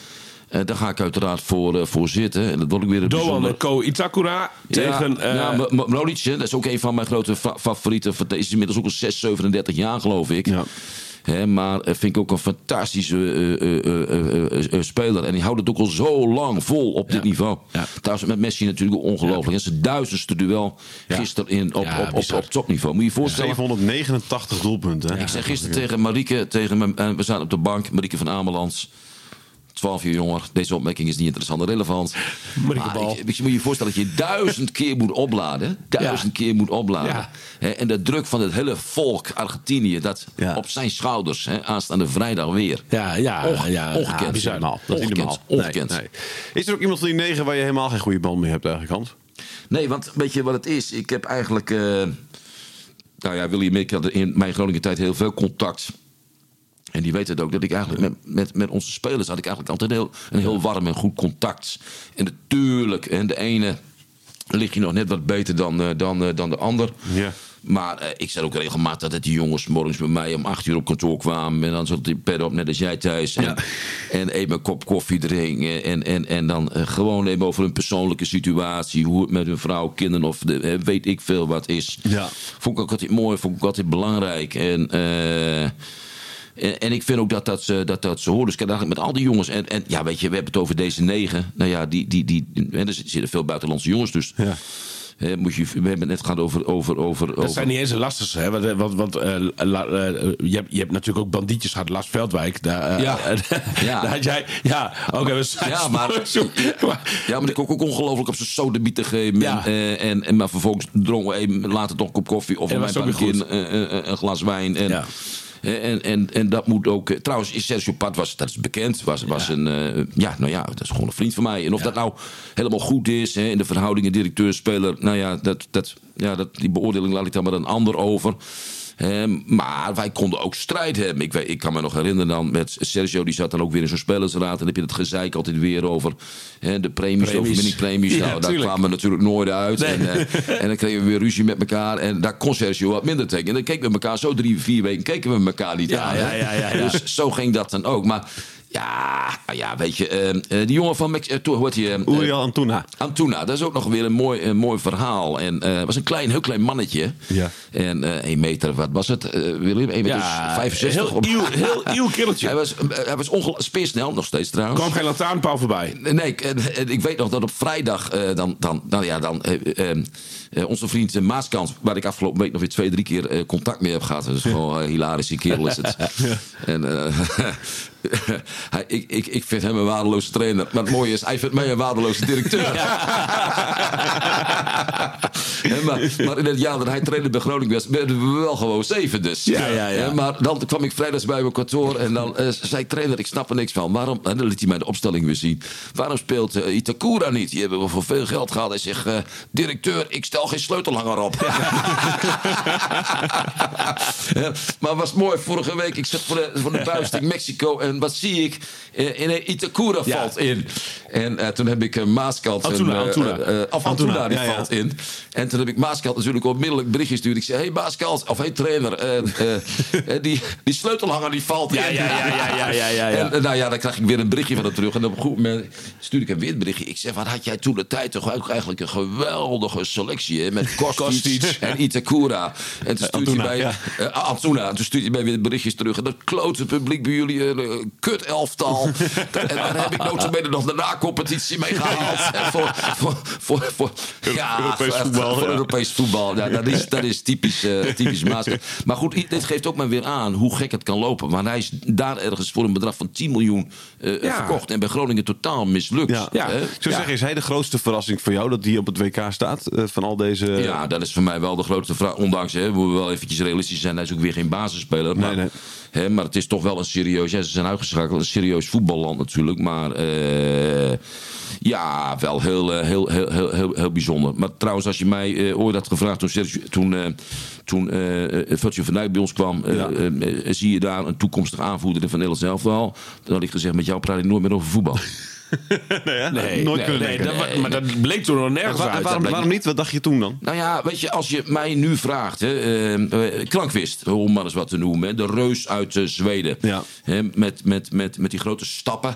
Speaker 4: eh, daar ga ik uiteraard voor, voor zitten. En dat wordt ook weer een
Speaker 3: Doan
Speaker 4: bijzonder...
Speaker 3: Ko Itakura tegen...
Speaker 4: ja, Mlodic, hè, dat is ook een van mijn grote fa- favorieten. Is inmiddels ook al 6, 37 jaar, geloof ik.
Speaker 2: Ja.
Speaker 4: Hè, maar eh, vind ik ook een fantastische eh, eh, speler. En die houdt het ook al zo lang vol op dit niveau.
Speaker 3: Ja.
Speaker 4: Trouwens, met Messi natuurlijk ongelooflijk. Het is het duizendste duel gisteren in, op, op, op,
Speaker 3: bizar.
Speaker 4: op topniveau. Moet je je voorstellen.
Speaker 2: 789 doelpunten. hè?
Speaker 4: Ik zei gisteren tegen Marieke, tegen we zaten op de bank, Marieke van Amelands. 12 jaar jonger. Deze opmerking is niet interessant en relevant. Maar ik, ik moet je voorstellen dat je duizend keer moet opladen. Duizend keer moet opladen.
Speaker 3: Ja.
Speaker 4: Hè, en de druk van het hele volk Argentinië, dat
Speaker 2: Ja.
Speaker 4: op zijn schouders, hè, aanstaande vrijdag weer.
Speaker 3: ja, ja,
Speaker 4: Onge-
Speaker 3: ja,
Speaker 4: ongekend.
Speaker 3: ja.
Speaker 2: Dat is niet
Speaker 4: Ongekend.
Speaker 2: normaal.
Speaker 4: Ongekend.
Speaker 2: Nee, nee. Is er ook iemand van die negen waar je helemaal geen goede band mee hebt eigenlijk, Hans?
Speaker 4: Nee, want weet je wat het is? Ik heb eigenlijk. eh nou ja, William, ik had in mijn Groningen tijd heel veel contact. En die weet het ook, dat ik eigenlijk met, met, met onze spelers had ik eigenlijk altijd heel, een heel warm en goed contact. En natuurlijk, en de ene lig je nog net wat beter dan, eh, dan, eh, dan de ander.
Speaker 2: Ja.
Speaker 4: Maar eh, ik zei ook regelmatig dat die jongens morgens bij mij om acht uur op kantoor kwamen. En dan zat die pet op, net als jij thuis. En, en even een kop koffie drinken. En, en, en dan gewoon even over hun persoonlijke situatie. Hoe het met hun vrouw, kinderen of de, weet ik veel wat is.
Speaker 2: Ja.
Speaker 4: Vond ik ook altijd mooi, vond ik altijd belangrijk. En... en, en ik vind ook dat dat, ze- dat, dat ze horen. Dus ik heb eigenlijk met al die jongens. En, en ja, weet je, we hebben het over deze negen. Nou ja, die, die, die, er zitten veel buitenlandse jongens. Dus
Speaker 2: Ja.
Speaker 4: hè, moet je, we hebben het net gehad over. over, over,
Speaker 3: Dat
Speaker 4: over
Speaker 3: zijn niet eens de lastigste, hè? Want, want, want eh, la- eh, je, hebt, je hebt natuurlijk ook bandietjes gehad, Lars Veldwijk. Daar, eh,
Speaker 4: Ja. Ja.
Speaker 3: daar had jij, ja, oké, we zijn
Speaker 4: Ja, maar, ja, maar die kon ook ongelooflijk op zijn sodabiet te geven.
Speaker 3: Ja.
Speaker 4: En, en, en, maar vervolgens dronken we even later toch een kop koffie. Of
Speaker 3: En
Speaker 4: een,
Speaker 3: ook
Speaker 4: een, een, glas wijn. En,
Speaker 3: Ja.
Speaker 4: En, en, en dat moet ook... eh, Trouwens, Sergio Pat was, dat is bekend, was, was een... eh, ja, nou ja, dat is gewoon een vriend van mij. En of dat nou helemaal goed is, hè, in de verhoudingen directeur-speler... Nou ja, dat, dat, ja dat, die beoordeling laat ik dan maar een ander over. Hè, maar wij konden ook strijd hebben. Ik, weet, ik kan me nog herinneren dan met Sergio, die zat dan ook weer in zo'n spelersraad. En dan heb je het gezeik altijd weer over hè, de premies,
Speaker 3: Premies.
Speaker 4: over mini-premies.
Speaker 3: Ja,
Speaker 4: nou, daar kwamen we natuurlijk nooit uit. En, eh, en dan kregen we weer ruzie met elkaar. En daar kon Sergio wat minder tegen. En dan keken we elkaar zo drie, vier weken keken we elkaar niet
Speaker 3: Ja,
Speaker 4: aan.
Speaker 3: ja,
Speaker 4: hè.
Speaker 3: ja, ja, ja.
Speaker 4: Dus zo ging dat dan ook. Maar ja, nou ja weet je, eh, eh, die jongen van Mex eh, hoe heet die? eh,
Speaker 2: Uriel Antuna.
Speaker 4: Antuna, dat is ook nog weer een mooi, een mooi verhaal. En was een klein, heel klein mannetje.
Speaker 2: Ja.
Speaker 4: En eh 1 meter, wat was het? Willem, 1 meter
Speaker 3: Ja,
Speaker 4: 65.
Speaker 3: heel ieuw- heel ieuw killetje.
Speaker 4: Hij was, hij was speersnel, nog steeds trouwens.
Speaker 3: kwam geen lantaarnpaal voorbij.
Speaker 4: Nee, ik, ik weet nog dat op vrijdag dan, dan, nou ja, dan eh, onze vriend eh, Maaskant, waar ik afgelopen week nog weer twee, drie keer eh, contact mee heb gehad. Dat is gewoon een hilarische kerel is het. En hij, ik, ik, ik vind hem een waardeloze trainer. Maar het mooie is, hij vindt mij een waardeloze directeur. Maar, maar in het jaar dat hij trainer bij Groningen was, werden we wel gewoon zeven dus.
Speaker 3: Ja, ja, ja.
Speaker 4: Maar dan kwam ik vrijdags bij mijn kantoor en dan zei trainer, ik snap er niks van. Waarom, en dan liet hij mij de opstelling weer zien. Waarom speelt eh, Itakura niet? Die hebben we voor veel geld gehad. Hij zegt, directeur, ik stel geen sleutelhanger op. Ja, maar was mooi, vorige week, ik zat voor de, voor de buis tegen Mexico en wat zie ik? Eh, in Itakura
Speaker 3: Ja.
Speaker 4: valt in. En toen heb ik uh, Maaskant...
Speaker 3: Antuna,
Speaker 4: eh,
Speaker 3: Antuna.
Speaker 4: of Antuna,
Speaker 2: Antuna,
Speaker 4: die valt in. En toen heb ik Maaskant natuurlijk onmiddellijk bericht gestuurd. Ik zei, hey Maaskant, of hey trainer, eh, eh, die, die sleutelhanger die valt
Speaker 3: Ja,
Speaker 4: in.
Speaker 3: ja, ja, ja, ja, ja.
Speaker 4: En nou ja, dan krijg ik weer een berichtje van hem terug. En op een goed moment stuur ik hem weer een berichtje. Ik zeg, wat had jij toen de tijd toch ook eigenlijk een geweldige selectie, hè? Met Kostic, en Itakura. En toen stuurt
Speaker 2: Antuna,
Speaker 4: hij mij,
Speaker 2: ja.
Speaker 4: eh, Antuna, toen stuurt hij mij weer berichtjes terug. En dat klote publiek bij jullie, een eh, kut elftal. en daar heb ik notabene nog de na-competitie mee gehaald. Voor, voor, voor, voor, ja,
Speaker 2: Europees voetbal,
Speaker 4: Voor
Speaker 2: ja.
Speaker 4: Europees voetbal. Ja, dat is, dat is typisch, eh typisch. Maar goed, dit geeft ook maar weer aan hoe gek het kan lopen. Want hij is daar ergens voor een bedrag van 10 miljoen eh,
Speaker 3: Ja.
Speaker 4: verkocht. En bij Groningen totaal mislukt.
Speaker 2: Ja.
Speaker 3: Ja.
Speaker 4: Hè?
Speaker 2: Ik zou zeggen, is hij de grootste verrassing voor jou dat hij op het WK staat? eh, van al deze...
Speaker 4: Ja, dat is voor mij wel de grootste vraag. Ondanks, hè, we wel eventjes realistisch zijn. Hij is ook weer geen basisspeler. Maar,
Speaker 2: nee.
Speaker 4: Hè, maar het is toch wel een serieus... Ja, ze zijn uitgeschakeld. Een serieus voetballand natuurlijk. Maar eh, ja, wel heel, eh, heel, heel, heel, heel, heel bijzonder. Maar trouwens, als je mij eh, ooit had gevraagd... toen, Sergio- toen, toen Virgil van Dijk bij ons kwam...
Speaker 2: Ja.
Speaker 4: zie je daar een toekomstig aanvoerder van Nederlands elftal? Dan had ik gezegd, met jou praat ik nooit meer over voetbal.
Speaker 2: nee, hè?
Speaker 3: Nee,
Speaker 2: nooit
Speaker 3: nee,
Speaker 2: kunnen
Speaker 3: nee, dat, wa- maar dat bleek toen nog
Speaker 2: En
Speaker 3: nergens
Speaker 2: wa- en
Speaker 3: uit.
Speaker 2: waarom,
Speaker 4: bleek
Speaker 2: waarom niet? Wat dacht je toen dan?
Speaker 4: Nou ja, weet je, als je mij nu vraagt, hè, eh, eh, Klankwist, om maar eens wat te noemen, hè, de reus uit eh, Zweden.
Speaker 2: Ja.
Speaker 4: Hè, met, met, met, met die grote stappen.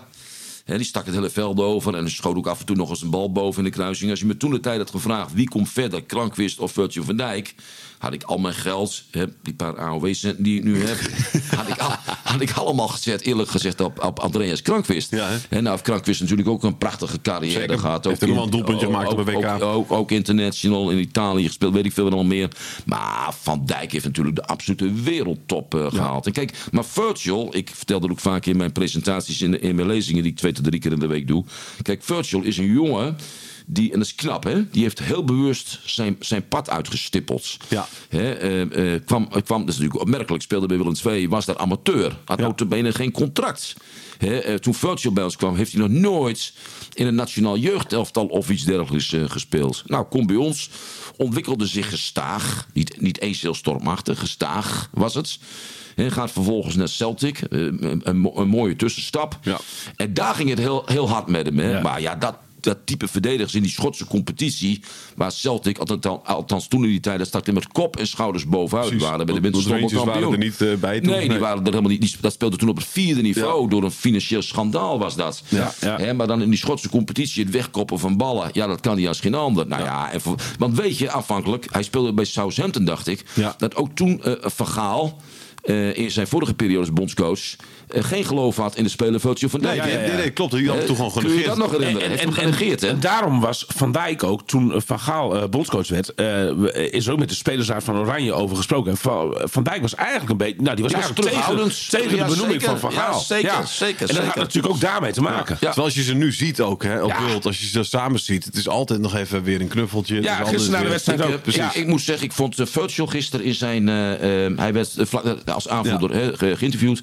Speaker 4: Hè, die stak het hele veld over en schoot ook af en toe nog eens een bal boven in de kruising. Als je me toen de tijd had gevraagd wie komt verder, Klankwist of Virgil van Dijk, had ik al mijn geld, die paar AOW-centen die ik nu heb, had, ik al, had ik allemaal gezet, eerlijk gezegd, op, op Andreas Krankwist.
Speaker 2: Ja?
Speaker 4: En nou heeft Krankwist natuurlijk ook een prachtige carrière
Speaker 2: Zeker.
Speaker 4: gehad.
Speaker 2: Heeft nog wel een doelpuntje gemaakt op een WK.
Speaker 4: Ook, ook, ook international in Italië gespeeld, weet ik veel meer. Maar Van Dijk heeft natuurlijk de absolute wereldtop eh, gehaald. En kijk, maar Virgil, ik vertel dat ook vaak in mijn presentaties, in, in mijn lezingen die ik twee tot drie keer in de week doe. Kijk, Virgil is een jongen. Die, en dat is knap, hè? Die heeft heel bewust zijn, zijn pad uitgestippeld.
Speaker 2: Ja.
Speaker 4: Hè, eh, eh, kwam, kwam, dat is natuurlijk opmerkelijk, speelde bij Willem II, was daar amateur. Had
Speaker 2: Ja.
Speaker 4: notabene geen contract. Hè, eh, toen Virgil bij ons kwam, heeft hij nog nooit in een nationaal jeugdelftal of iets dergelijks eh, gespeeld. Nou, kom bij ons, ontwikkelde zich gestaag. Niet, niet eens heel stormachtig, gestaag was het. Hè, gaat vervolgens naar Celtic, eh, een, een mooie tussenstap.
Speaker 2: Ja.
Speaker 4: En daar ging het heel, heel hard met hem. Hè.
Speaker 3: Ja.
Speaker 4: Maar ja, dat, dat type verdedigers in die Schotse competitie. Waar Celtic, althans, althans toen in die tijd, dat stak er met kop en schouders bovenuit
Speaker 2: Precies.
Speaker 4: waren. Bij de winterstop
Speaker 2: waren er niet, eh, bij toen.
Speaker 4: Nee, die
Speaker 2: Nee.
Speaker 4: waren er helemaal niet. Die, dat speelde toen op het vierde niveau. Door een financieel schandaal was dat.
Speaker 2: Ja,
Speaker 3: ja.
Speaker 4: Maar dan in die Schotse competitie het wegkoppen van ballen. Ja, dat kan hij als geen ander. Nou ja, en voor- want weet je, afhankelijk. Hij speelde bij Southampton, dacht ik. Dat ook toen eh Van Gaal... eh, in zijn vorige periode als bondscoach... eh, geen geloof had in de speler Virgil van Dijk.
Speaker 2: Nee, nee, nee, klopt. Die had
Speaker 4: Eh,
Speaker 2: toen gewoon
Speaker 4: Kun je
Speaker 2: genegeerd.
Speaker 4: dat nog herinneren? Heeft hem genegeerd, hè?
Speaker 3: en daarom was Van Dijk ook, toen eh, Van Gaal eh, bondscoach werd, eh, is er ook met de spelersraad van Oranje over gesproken. En Van, Van Dijk was eigenlijk een beetje, nou die was eigenlijk tegen,
Speaker 4: terughoudend.
Speaker 3: tegen
Speaker 4: Ja,
Speaker 3: de benoeming
Speaker 4: zeker.
Speaker 3: van Van
Speaker 4: Ja,
Speaker 3: Gaal.
Speaker 4: zeker, zeker,
Speaker 3: En dat had natuurlijk ook daarmee te maken.
Speaker 4: Ja.
Speaker 2: Terwijl als je ze nu ziet ook, hè, op
Speaker 3: Ja.
Speaker 2: beeld, als je ze samen ziet, het is altijd nog even weer een knuffeltje. Het
Speaker 3: Ja,
Speaker 2: is altijd
Speaker 3: gisteren na de wedstrijd ook.
Speaker 4: precies.
Speaker 3: Ja.
Speaker 4: ik moet zeggen, ik vond Virgil gisteren in zijn. hij werd als aanvoerder geïnterviewd.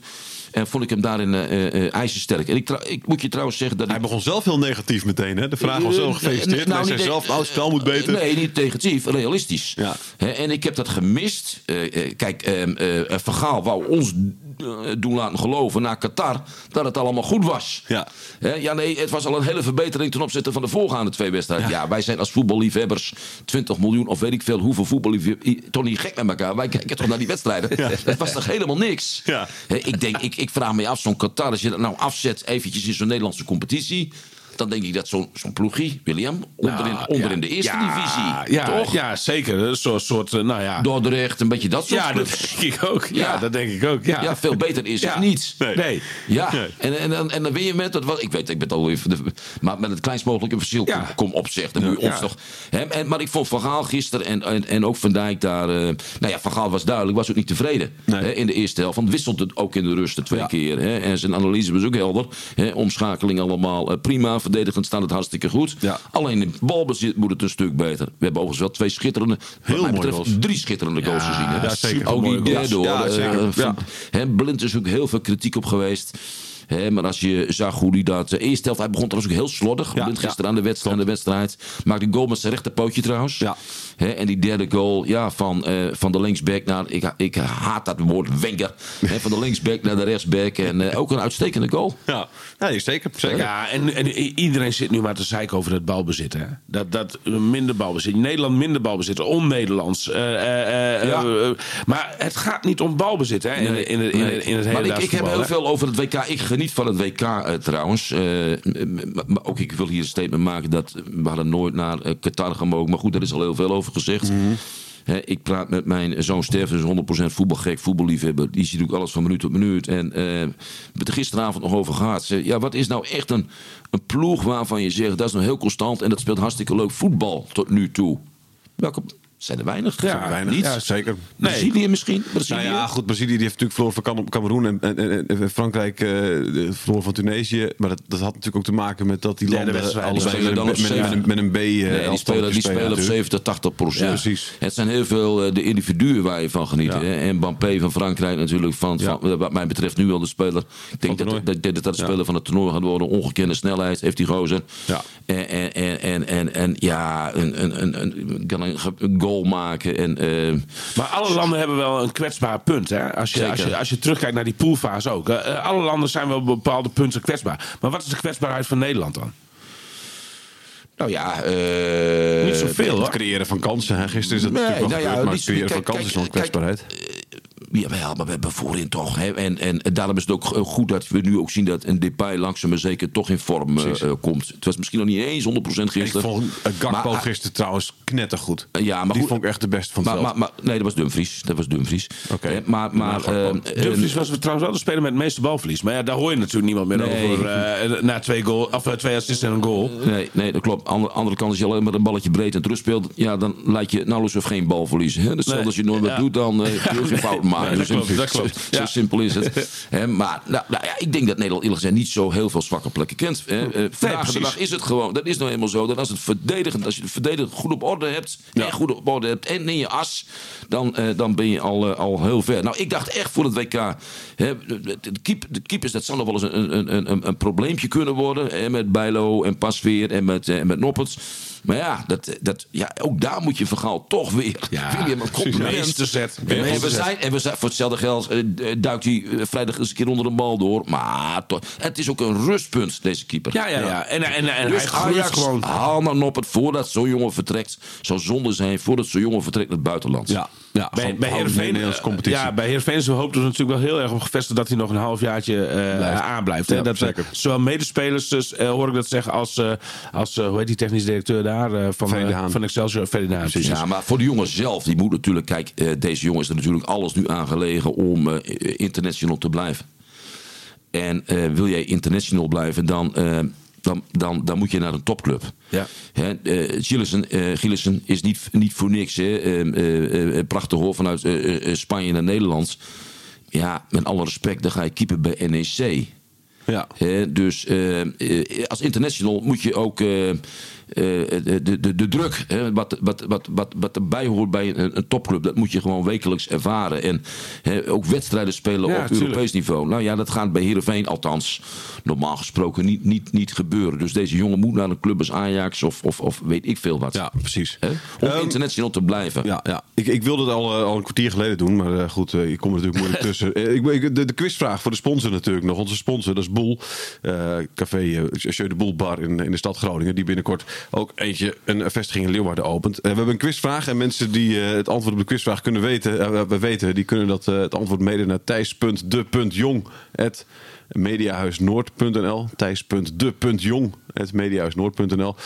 Speaker 4: En vond ik hem daarin eh eh, ijzersterk. En ik, ik moet je trouwens zeggen dat
Speaker 2: Hij
Speaker 4: ik.
Speaker 2: begon zelf heel negatief meteen, hè? De vraag was zo
Speaker 4: Eh,
Speaker 2: gefeliciteerd.
Speaker 4: nou,
Speaker 2: hij zei zelf, nou, het spel moet beter.
Speaker 4: Nee, niet negatief, realistisch.
Speaker 2: Ja.
Speaker 4: Hè, en ik heb dat gemist. Eh, eh, kijk, ehm, eh, eh, Van Gaal wou ons eh, doen laten geloven na Qatar dat het allemaal goed was.
Speaker 2: Ja.
Speaker 4: Hè, ja, nee, het was al een hele verbetering ten opzichte van de voorgaande twee wedstrijden. Ja. wij zijn als voetballiefhebbers 20 miljoen of weet ik veel hoeveel voetballiefhebbers. Toch niet gek met elkaar. Wij kijken toch naar die wedstrijden. Het was toch helemaal niks.
Speaker 2: Ja.
Speaker 4: Ik, denk, ik, ik vraag me af, zo'n Qatar, als je dat nou afzet eventjes in zo'n Nederlandse competitie. Dan denk ik dat zo'n zo'n ploegie, William, onderin,
Speaker 3: Nou,
Speaker 4: onderin
Speaker 3: ja.
Speaker 4: de eerste
Speaker 3: Ja,
Speaker 4: divisie.
Speaker 3: Ja,
Speaker 4: toch?
Speaker 3: ja, zeker. Een soort, soort eh, nou ja.
Speaker 4: Dordrecht, een beetje dat soort
Speaker 3: ja, dat denk ik ook. Ja, dat denk ik ook. Ja,
Speaker 4: Ja, veel beter is het niet.
Speaker 2: Nee.
Speaker 3: Nee.
Speaker 4: Ja,
Speaker 2: Nee.
Speaker 4: en, en, dan- en dan win je met, dat, wat, ik weet, ik ben even, de- maar met het kleinst mogelijke verschil kom, kom op zeg. Dan moet je ons hè, en, maar ik vond Van Gaal gisteren en, en, en ook Van Dijk daar, eh, nou ja, Van Gaal was duidelijk, was ook niet tevreden
Speaker 2: Nee.
Speaker 4: hè, in de eerste helft. Want wisselt het ook in de rust de twee keer. Hè, en zijn analyse was ook helder. Hè, omschakeling allemaal eh, prima, verdedigend staat het hartstikke goed.
Speaker 2: Ja.
Speaker 4: Alleen in balbezit moet het een stuk beter. We hebben overigens wel twee schitterende,
Speaker 2: Heel
Speaker 4: wat mij
Speaker 2: mooi
Speaker 4: betreft
Speaker 2: goals.
Speaker 4: drie schitterende goals gezien. Hè. Ook die
Speaker 2: Mooie goals.
Speaker 4: derde hoor. Eh,
Speaker 2: Ja.
Speaker 4: Hè, Blind is ook heel veel kritiek op geweest. Hè, maar als je zag hoe hij dat... De eerste helft, hij begon trouwens ook heel slordig.
Speaker 2: Ja, ja.
Speaker 4: gisteren aan de wedstrijd. Aan de wedstrijd. Maakte een goal met zijn rechterpootje trouwens.
Speaker 2: Ja.
Speaker 4: Hè, en die derde goal ja, van, eh, van de linksback naar... Ik, ik haat dat woord, Wenger. Hè, van de linksback naar de rechtsback. En eh, ook een uitstekende goal.
Speaker 2: Ja, nee, zeker. zeker.
Speaker 3: Ja, en, en iedereen zit nu maar te zeiken over het balbezit. Hè? Dat, dat eh, minder balbezit. Nederland minder balbezit. On-Nederlands. Eh, eh, eh,
Speaker 4: Ja.
Speaker 3: eh, maar het gaat niet om balbezit hè? in, in, in, in,
Speaker 4: Nee.
Speaker 3: in het hele
Speaker 4: maar ik, ik heb heel veel over het WK. Ik geniet van het WK eh, trouwens. Eh, maar ook ik wil hier een statement maken dat we hadden nooit naar eh, Qatar gemogen. Maar goed, daar is al heel veel over gezegd. Hè, ik praat met mijn zoon Steffen, is 100% voetbalgek, voetballiefhebber. Die ziet ook alles van minuut tot minuut. En we hebben het er gisteravond nog over gehad. Ze, ja, wat is nou echt een, een ploeg waarvan je zegt dat is nou heel constant en dat speelt hartstikke leuk voetbal tot nu toe? Welke zijn er weinig?
Speaker 3: Ja,
Speaker 2: Weinig.
Speaker 4: Niet?
Speaker 2: Ja, zeker.
Speaker 3: Nee.
Speaker 4: Brazilië misschien? Brazilië?
Speaker 2: Nou ja, goed, Brazilië die heeft natuurlijk verloren van Cam- Cameroen en, en, Frankrijk eh, verloren van Tunesië. Maar dat, dat had natuurlijk ook te maken met dat die landen allebei
Speaker 4: Die spelen
Speaker 2: met,
Speaker 4: dan
Speaker 2: met,
Speaker 4: op
Speaker 2: met, een B. eh,
Speaker 4: Nee, die spelen, die spelen op
Speaker 2: natuurlijk.
Speaker 4: 70, 80 procent.
Speaker 2: Ja, precies.
Speaker 4: Het zijn heel veel eh, de individuen waar je van geniet.
Speaker 2: Ja.
Speaker 4: hè. En Mbappé van Frankrijk natuurlijk. Van,
Speaker 2: Ja.
Speaker 4: van, wat mij betreft nu al de speler. Ik denk dat, dat, dat, dat de
Speaker 2: Ja.
Speaker 4: speler van het toernooi gaat worden. Ongekende snelheid heeft die gozer.
Speaker 2: Ja.
Speaker 4: En, en, en, en, en, ja, een, een, een, een, een, een goal maken. En, eh,
Speaker 3: Maar alle landen hebben wel een kwetsbaar punt. Hè? Als, je,
Speaker 4: Zeker.
Speaker 3: als, je, als je terugkijkt naar die poolfase ook. Eh, alle landen zijn wel op bepaalde punten kwetsbaar. Maar wat is de kwetsbaarheid van Nederland dan?
Speaker 4: nou ja, eh,
Speaker 3: Niet zoveel
Speaker 2: Het creëren van kansen. Hè. Gisteren is het
Speaker 4: Nee,
Speaker 2: natuurlijk wel
Speaker 4: nou ja,
Speaker 2: maar het creëren van kansen is nog
Speaker 4: kijk,
Speaker 2: kwetsbaarheid.
Speaker 4: Jawel, maar we hebben voorin toch. Hè? En, en, daarom is het ook goed dat we nu ook zien dat een Depay langzaam maar zeker toch in vorm eh, eh, komt. Het was misschien nog niet eens 100%
Speaker 2: Ik
Speaker 4: gisteren.
Speaker 2: vond uh, Gakpo
Speaker 4: Maar-
Speaker 2: gisteren trouwens knettergoed.
Speaker 4: Ja, maar
Speaker 2: die
Speaker 4: goed-
Speaker 2: vond ik echt de beste van het
Speaker 4: Maar,
Speaker 2: veld.
Speaker 4: maar, maar, nee, dat was Dumfries. Dat was Dumfries.
Speaker 2: Oké.
Speaker 4: Hè, Maar, maar,
Speaker 2: Gakpo.
Speaker 4: eh,
Speaker 3: Dumfries
Speaker 4: eh,
Speaker 3: was trouwens wel de speler met het meeste balverlies. Maar ja, daar hoor je natuurlijk niemand meer
Speaker 4: Nee.
Speaker 3: over. eh, na twee, goal, of, eh, twee assists en een goal.
Speaker 4: Nee, nee, dat klopt. Andere, andere kant, als je alleen maar een balletje breed en terug speelt, ja, dan laat je nauwelijks of geen bal verliezen. Hè? Dus
Speaker 3: Nee,
Speaker 4: als je nooit wat
Speaker 3: ja.
Speaker 4: doet, dan eh, kun je ook geen fout maken.
Speaker 3: Dat
Speaker 4: Zo
Speaker 3: klopt,
Speaker 4: simpel-
Speaker 3: dat klopt.
Speaker 4: Zo, zo
Speaker 3: Ja.
Speaker 4: simpel is het. Maar nou, nou ja, ik denk dat Nederland eerlijk gezegd niet zo heel veel zwakke plekken kent. Hè? Eh, vandaag de dag is het gewoon, dat is nou eenmaal zo. Dat als, het verdedigend, als je het verdedigend goed op orde hebt, en goed op orde hebt en in je as, dan, eh, dan ben je al, eh, al heel ver. Nou, ik dacht echt voor het WK, hè, de, keep- de keepers, dat zou nog wel eens een, een, een, een, een probleempje kunnen worden. Met Bijlo en Pasveer en met, eh, met. Maar ja, dat, dat, ja, ook daar moet je verhaal toch weer.
Speaker 3: Ja,
Speaker 4: William, een compliment. En, en we zijn, en we zijn, voor hetzelfde geld eh, eh, duikt hij eh, vrijdag eens een keer onder de bal door. Maar toch, het is ook een rustpunt, deze keeper.
Speaker 3: Ja, ja, ja. En, en, en
Speaker 4: Dus
Speaker 3: hij
Speaker 4: Ajax,
Speaker 3: gewoon.
Speaker 4: haal nou op het voordat zo'n jongen vertrekt. Zou zonde zijn voordat zo'n jongen vertrekt naar het buitenland.
Speaker 2: Ja, ja
Speaker 3: Bij, Heerenveen. Ja, bij Heerenveen hoopten we natuurlijk wel heel erg op gevestigd dat hij nog een halfjaartje eh
Speaker 2: Blijft.
Speaker 3: aanblijft.
Speaker 2: Ja,
Speaker 3: dat,
Speaker 2: zeker.
Speaker 3: Zowel medespelers, dus, hoor ik dat zeggen, als, eh, als hoe heet die technisch directeur daar van, van Excelsior, precies.
Speaker 4: Ja, maar voor de jongen zelf, die moet natuurlijk... Kijk, deze jongen is er natuurlijk alles nu aangelegen om eh, international te blijven. En eh, wil jij international blijven, dan, eh, dan, dan, dan moet je naar een topclub.
Speaker 3: Ja.
Speaker 4: Hè, Gillissen, Gillissen is niet, niet voor niks. Hè. Prachtig hoor, vanuit Spanje naar Nederland. Ja, met alle respect, dan ga je keeper bij NEC.
Speaker 2: Ja.
Speaker 4: Hè, dus als international moet je ook de, de, de druk, hè, wat, wat, wat, wat, wat erbij hoort bij een, een topclub, dat moet je gewoon wekelijks ervaren. En hè, ook wedstrijden spelen
Speaker 3: Ja,
Speaker 4: op
Speaker 3: tuurlijk.
Speaker 4: Europees niveau. Nou ja, dat gaat bij Heerenveen althans normaal gesproken niet, niet, niet gebeuren. Dus deze jongen moet naar een club als Ajax of, of, of weet ik veel wat.
Speaker 2: Ja, precies.
Speaker 4: Hè, om
Speaker 2: Ehm,
Speaker 4: international te blijven.
Speaker 2: Ja, ja. Ik, ik wilde het al, eh, al een kwartier geleden doen, maar eh, goed, eh, je komt er natuurlijk moeilijk tussen. Eh, ik, ik- de, de quizvraag voor de sponsor natuurlijk nog. Onze sponsor, dat is Boel. eh, café uh, Jeu de Boel Bar in, in de stad Groningen. Die binnenkort ook eentje een vestiging in Leeuwarden opent. Eh, we hebben een quizvraag en mensen die eh, het antwoord op de quizvraag kunnen weten, eh, we weten die kunnen dat, het antwoord mede naar thijs.de.jong.mediahuisnoord.nl thijs.de.jong.mediahuisnoord.nl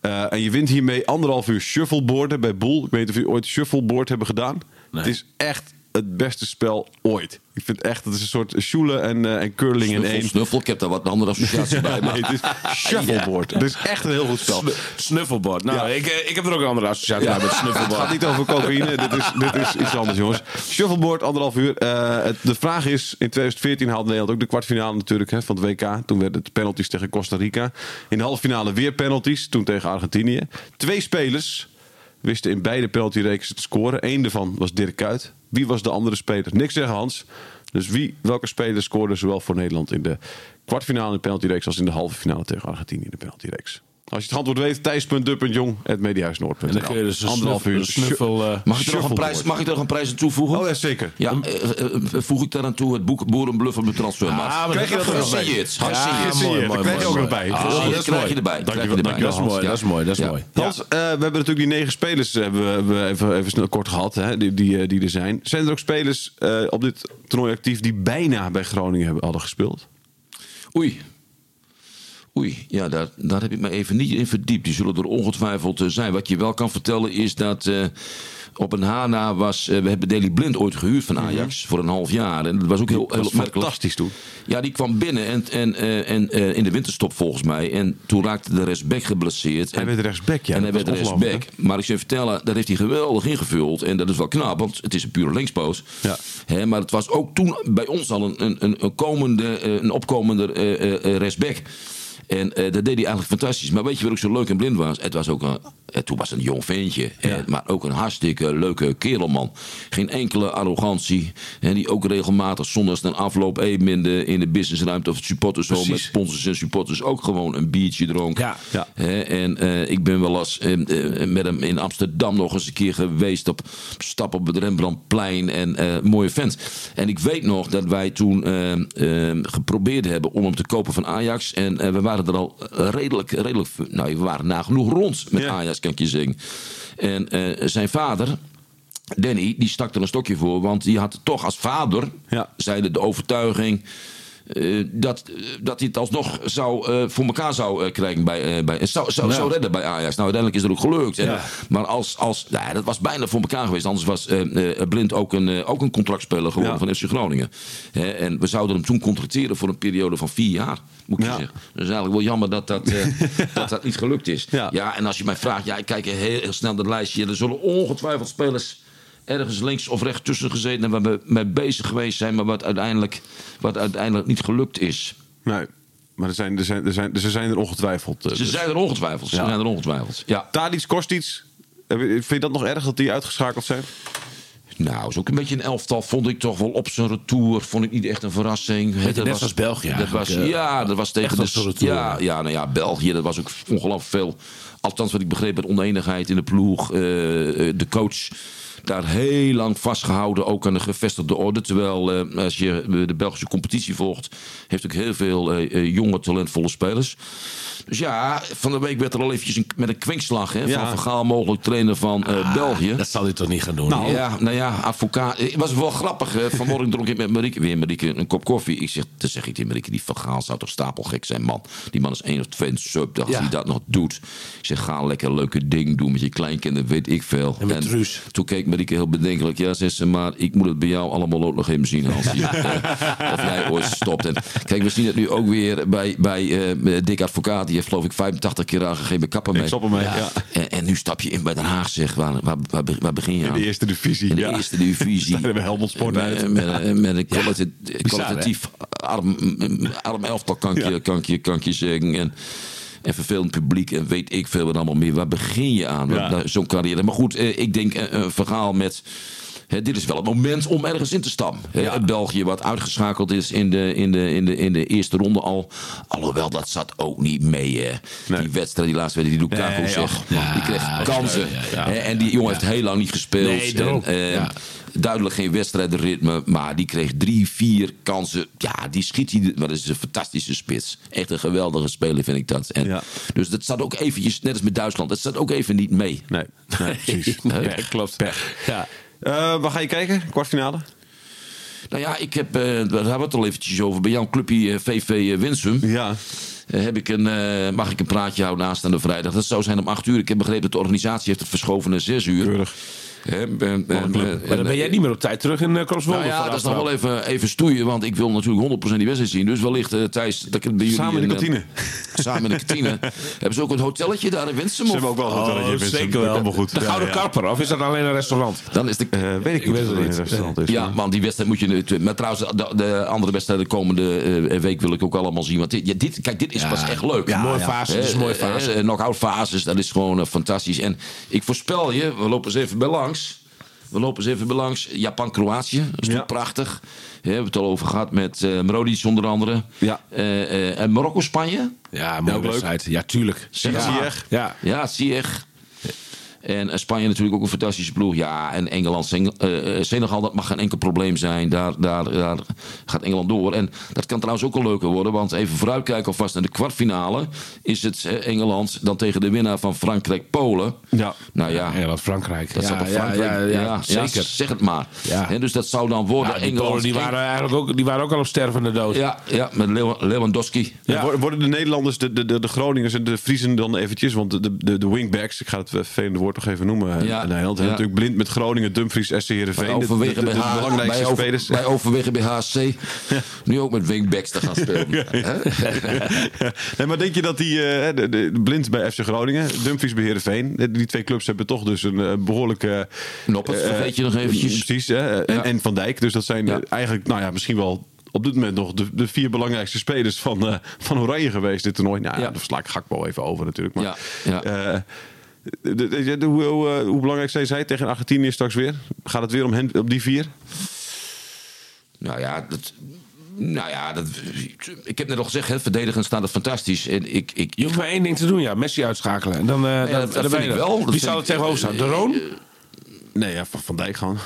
Speaker 2: Eh, en je wint hiermee anderhalf uur shuffleboarden bij Boel. Ik weet niet of jullie ooit shuffleboard hebben gedaan.
Speaker 3: Nee.
Speaker 2: Het is echt het beste spel ooit. Ik vind echt, het is een soort shoele en, eh, en curling in één.
Speaker 4: snuffel, ik heb daar wat een andere associatie bij. Maar
Speaker 2: Nee, het is shuffleboard. Het is echt een heel goed spel.
Speaker 3: Snuffelbord. Nou,
Speaker 2: Ja.
Speaker 3: ik, eh, ik heb er ook een andere associatie bij met
Speaker 2: Het gaat niet over cocaïne. dit, is, dit is iets anders, jongens. Shuffleboard, anderhalf uur. Eh, het- de vraag is: in 2014 haalde Nederland ook de kwartfinale natuurlijk hè, van het WK. Toen werden het penalties tegen Costa Rica. In de halve finale weer penalties. Toen tegen Argentinië. Twee spelers wisten in beide penaltyreeksen te scoren. Eén daarvan was Dirk Kuyt. Wie was de andere speler? Niks zeggen, Hans. Dus wie, welke speler scoorde zowel voor Nederland in de kwartfinale in de penaltyreeks als in de halve finale tegen Argentinië in de penaltyreeks? Als je het antwoord weet, thijs.dup.jong.mediahuisnoord.nl
Speaker 3: En dan kun je dus een
Speaker 2: Anderhalf
Speaker 3: snuffel-
Speaker 2: uur
Speaker 3: snuffel, eh,
Speaker 4: Mag ik, er nog een prijs, mag ik er nog een prijs aan toevoegen?
Speaker 2: Oh ja, zeker.
Speaker 4: Ja, eh, eh, voeg ik daaraan toe het boek Boerenbluff op de transfermarkt.
Speaker 3: Ah, maar
Speaker 2: Krijg je dat er?
Speaker 4: Gesigneerd.
Speaker 3: Ja,
Speaker 4: Gesigneerd.
Speaker 3: mooi,
Speaker 2: Dat krijg je ook nog bij.
Speaker 3: mooi.
Speaker 2: Ah,
Speaker 3: Ah,
Speaker 4: dat krijg
Speaker 3: mooi.
Speaker 4: je erbij.
Speaker 3: Dat is mooi, dat is mooi, dat is
Speaker 4: Ja.
Speaker 3: mooi.
Speaker 2: Hans, eh, we hebben natuurlijk die negen spelers hebben, we- even, even snel kort gehad, hè, die, die, die er zijn. Zijn er ook spelers eh, op dit toernooi actief die bijna bij Groningen hebben, hadden gespeeld?
Speaker 4: Oei. Oei, ja, daar, daar heb ik me even niet in verdiept. Die zullen er ongetwijfeld eh, zijn. Wat je wel kan vertellen is dat eh, op een Hana was... eh, we hebben Daley Blind ooit gehuurd van Ajax voor een half jaar. En dat was ook heel, heel
Speaker 2: was fantastisch toen.
Speaker 4: Ja, die kwam binnen en, en, en, in de winterstop volgens mij. En toen raakte de rechtsback geblesseerd.
Speaker 2: Hij
Speaker 4: En-
Speaker 2: werd rechtsback, ja.
Speaker 4: en hij werd rechtsback. Maar ik zou je vertellen, dat heeft hij geweldig ingevuld. En dat is wel knap, want het is een pure linkspoot.
Speaker 2: Ja.
Speaker 4: Hè, maar het was ook toen bij ons al een, een, een, komende, een opkomende rechtsback. En eh, dat deed hij eigenlijk fantastisch. Maar weet je wat ook zo leuk en blind was? Het was ook een, eh, toen was het een jong ventje. eh, maar ook een hartstikke leuke kerelman. Geen enkele arrogantie. En die ook regelmatig zondags na afloop even in de, in de businessruimte of het supportershome met sponsors en supporters ook gewoon een biertje dronk.
Speaker 3: Ja.
Speaker 2: Ja.
Speaker 4: En ik ben wel eens met hem in Amsterdam nog eens een keer geweest op stap op het Rembrandtplein en mooie vent. En ik weet nog dat wij toen geprobeerd hebben om hem te kopen van Ajax. En we waren er al redelijk, redelijk, nou we waren nagenoeg rond met
Speaker 2: Ja.
Speaker 4: Ajax, kan ik je zeggen. En eh, zijn vader, Danny, die stak er een stokje voor. Want die had toch als vader,
Speaker 2: Ja.
Speaker 4: zeide de overtuiging... eh, dat, eh, dat hij het alsnog zou, eh, voor elkaar zou krijgen bij, bij zou, zou, zou redden bij Ajax. Nou, uiteindelijk is dat ook gelukt. En-. Maar als, als nou, dat was bijna voor elkaar geweest. Anders was Blind ook een, ook een contractspeler geworden van FC Groningen. En we zouden hem toen contracteren voor een periode van vier jaar. Moet ik zeggen. Is eigenlijk wel jammer dat dat, dat, dat niet gelukt is.
Speaker 2: Ja.
Speaker 4: en als je mij vraagt, ja, ik kijk heel, heel snel dat lijstje. Er zullen ongetwijfeld spelers ergens links of rechts tussen gezeten en waar we mee bezig geweest zijn, maar wat uiteindelijk, wat uiteindelijk niet gelukt is.
Speaker 2: Nee, maar er zijn er, zijn, er, zijn, ze zijn er ongetwijfeld. eh,
Speaker 4: Ze
Speaker 2: dus.
Speaker 4: zijn er ongetwijfeld. Ze
Speaker 2: Ja.
Speaker 4: zijn er ongetwijfeld. Ja.
Speaker 2: Tadic, Kostic, eh, vind je dat nog erg dat die uitgeschakeld zijn?
Speaker 4: Nou, is ook een beetje een elftal. Vond ik toch wel op zijn retour. Vond ik niet echt een verrassing.
Speaker 3: Net als België
Speaker 4: Dat was,
Speaker 3: eh,
Speaker 4: ja, dat was tegen de.
Speaker 3: retour,
Speaker 4: ja, ja, nou ja, België. Dat was ook ongelooflijk veel. Althans, wat ik begreep, met oneenigheid in de ploeg. eh, de coach daar heel lang vastgehouden, ook aan de gevestigde orde. Terwijl, eh, als je eh, de Belgische competitie volgt, heeft ook heel veel eh, jonge, talentvolle spelers. Dus ja, van de week werd er al eventjes een, met een kwinkslag hè,
Speaker 2: Ja.
Speaker 4: van Vergaal mogelijk trainer van eh, België.
Speaker 3: Dat zal hij toch niet gaan doen?
Speaker 4: Ja, nou ja, advocaat. Het was wel grappig. hè. Vanmorgen dronk ik met Marieke, weer Marieke, een kop koffie. Ik zeg, dan zeg ik tegen Marieke, die Van Gaal zou toch stapelgek zijn, man. Die man is één of twee sub,
Speaker 3: Ja.
Speaker 4: hij dat nog doet. Ik zeg, ga lekker leuke ding doen met je kleinkinderen, weet ik veel.
Speaker 3: En met Truus.
Speaker 4: toen keek Heel bedenkelijk. Ja, zegt ze, maar ik moet het bij jou allemaal ook nog even zien, Hans. Eh, of jij ooit stopt. En kijk, we zien het nu ook weer bij, bij eh Dick Advocaat. Die heeft geloof ik 85 keer aangegeven kappen mee.
Speaker 2: Ik stop ermee, ja.
Speaker 4: En, en nu stap je in bij Den Haag, zeg. Waar, waar, waar, waar begin je
Speaker 2: In
Speaker 4: aan?
Speaker 2: de eerste divisie.
Speaker 4: In de
Speaker 2: ja.
Speaker 4: eerste divisie.
Speaker 2: Daar Helmond Sport
Speaker 4: met,
Speaker 2: uit.
Speaker 4: Met, met een kwalitatief arm, arm elftal, kan ik, je, kan, je, kan je zeggen. En, en vervelend publiek en weet ik veel wat allemaal meer. Waar begin je aan?
Speaker 2: Ja.
Speaker 4: Zo'n carrière. Maar goed, eh, ik denk eh, een verhaal met... Dit is wel het moment om ergens in te stammen. Hè, België, wat uitgeschakeld is in de, in, de, in, de, in de eerste ronde al. Alhoewel, dat zat ook niet mee. Hè.
Speaker 2: Nee.
Speaker 4: Die wedstrijd, die laatste wedstrijd, die Lukaku
Speaker 2: Nee,
Speaker 4: zegt.
Speaker 2: ach,
Speaker 4: die kreeg kansen.
Speaker 3: ja, ja.
Speaker 4: En die jongen heeft heel lang niet gespeeld.
Speaker 3: Nee, daarom.
Speaker 4: En, eh,
Speaker 3: Ja.
Speaker 4: Duidelijk geen wedstrijdritme, maar die kreeg drie, vier kansen. Ja, die schiet hij. Maar dat is een fantastische spits. Echt een geweldige speler, vind ik dat. En,
Speaker 2: Ja.
Speaker 4: Dus dat staat ook eventjes, net als met Duitsland, dat staat ook even niet mee.
Speaker 2: Nee, nee precies.
Speaker 3: Nee, klopt. Ja.
Speaker 2: Eh, waar ga je kijken? Kwartfinale?
Speaker 4: Nou ja, ik heb, eh, daar hebben we het al eventjes over. Bij jouw clubje VV eh, Winsum.
Speaker 2: Ja.
Speaker 4: heb ik een, mag ik een praatje houden aanstaande vrijdag. Dat zou zijn om 8 uur. Ik heb begrepen dat de organisatie heeft het verschoven naar 6 uur.
Speaker 2: Keurig.
Speaker 3: Maar dan
Speaker 4: en-
Speaker 3: ben jij niet meer op tijd terug in uh,
Speaker 4: Nou ja, dat is nog wel even, even stoeien, want ik wil natuurlijk 100% die wedstrijd zien. Dus wellicht, eh Thijs, dat ik het bij jullie...
Speaker 2: Samen in de
Speaker 4: eh,
Speaker 2: kantine.
Speaker 4: Samen in de kantine. Hebben ze ook een hotelletje daar in Winsum?
Speaker 2: Ze
Speaker 4: of-
Speaker 2: hebben ook wel een hotelletje in Winsum.
Speaker 3: zeker wel.
Speaker 2: Goed.
Speaker 3: De Gouden
Speaker 2: ja.
Speaker 3: Karper, of is dat alleen een restaurant?
Speaker 4: Dan is de...
Speaker 2: Eh, weet ik niet
Speaker 3: weet het niet.
Speaker 2: een restaurant is.
Speaker 4: ja, man, die wedstrijd moet je. Maar trouwens, de, de andere wedstrijden de komende eh, week wil ik ook allemaal zien. Want dit, ja, dit, kijk, dit is pas echt leuk.
Speaker 3: Ja, mooie fase, dit is een mooie
Speaker 4: Eh,
Speaker 3: fase.
Speaker 4: eh, Knock-out fases, dat is gewoon eh, fantastisch. En ik voorspel je, we lopen eens even bij langs. We lopen eens even langs. Japan-Kroatië, dat is
Speaker 2: Ja.
Speaker 4: prachtig. We hebben het al over gehad met eh Mrodic onder andere.
Speaker 2: Ja.
Speaker 4: Eh, eh, en Marokko-Spanje.
Speaker 3: Ja, mooie
Speaker 2: leuk.
Speaker 3: wedstrijd. Ja, tuurlijk.
Speaker 4: Ja.
Speaker 2: Ziyech.
Speaker 3: Ja.
Speaker 4: Ja. En eh, Spanje natuurlijk ook een fantastische ploeg. Ja, en Engeland, eh, eh, Senegal, dat mag geen enkel probleem zijn. Daar, daar, daar gaat Engeland door. En dat kan trouwens ook al leuker worden. Want even vooruitkijken alvast naar de kwartfinale. Is het Engeland dan tegen de winnaar van Frankrijk-Polen.
Speaker 2: Ja.
Speaker 4: Nou ja,
Speaker 3: Engeland, Frankrijk.
Speaker 4: dat
Speaker 3: ja,
Speaker 4: zou toch
Speaker 3: ja,
Speaker 4: Frankrijk...
Speaker 3: ja, ja, zeker.
Speaker 4: zeg het maar.
Speaker 3: Ja.
Speaker 4: Hè, dus dat zou dan worden
Speaker 3: Ja, die
Speaker 4: Engeland...
Speaker 3: Polen die waren eigenlijk ook, die waren ook al op stervende dood.
Speaker 4: Ja, ja, met Lew- Lewandowski.
Speaker 2: Ja. Worden- Worden de Nederlanders, de, de, de, de Groningers en de Friesen dan eventjes... want de, de, de wingbacks, ik ga het vervelende woord nog even noemen...
Speaker 4: Ja.
Speaker 2: Nederland,
Speaker 4: Ja.
Speaker 2: natuurlijk blind met Groningen, Dumfries, SC Heerenveen.
Speaker 4: Overwegen bij, H-
Speaker 2: belangrijkste
Speaker 4: bij, over-
Speaker 2: spelers.
Speaker 4: bij overwegen bij HSC. Nu ook met wingbacks te gaan spelen.
Speaker 2: Nee, maar denk je dat die eh, de, de, blind bij FC Groningen, Dumfries bij Heerenveen... die twee clubs hebben toch dus een eh, behoorlijke...
Speaker 4: Noppert,
Speaker 2: eh,
Speaker 4: vergeet je nog eventjes.
Speaker 2: Precies? En, en Van Dijk. Dus dat zijn eigenlijk, nou ja, misschien wel op dit moment nog de, de vier belangrijkste spelers van, eh, van Oranje geweest dit toernooi. Nou, ja.
Speaker 4: Ja.
Speaker 2: daar sla ik Gakpo even over natuurlijk. Maar,
Speaker 4: Ja, ja.
Speaker 2: De, de- de- hoe, hoe, eh, hoe belangrijk zijn zij tegen Argentinië straks weer? Gaat het weer om hen, op die vier?
Speaker 4: Nou ja, dat, nou ja dat, ik heb net al gezegd, hè, verdedigend staat het fantastisch. En ik, ik,
Speaker 3: Je hoeft maar één ding te doen, ja. Messi uitschakelen. En dan, eh, dan,
Speaker 4: dat- dat
Speaker 3: dan
Speaker 4: vind
Speaker 3: je
Speaker 4: ik wel. Dat
Speaker 3: Wie zou er
Speaker 4: ik-
Speaker 3: tegenover staan? De Roon?
Speaker 2: Nee, ja, van, van Dijk gewoon.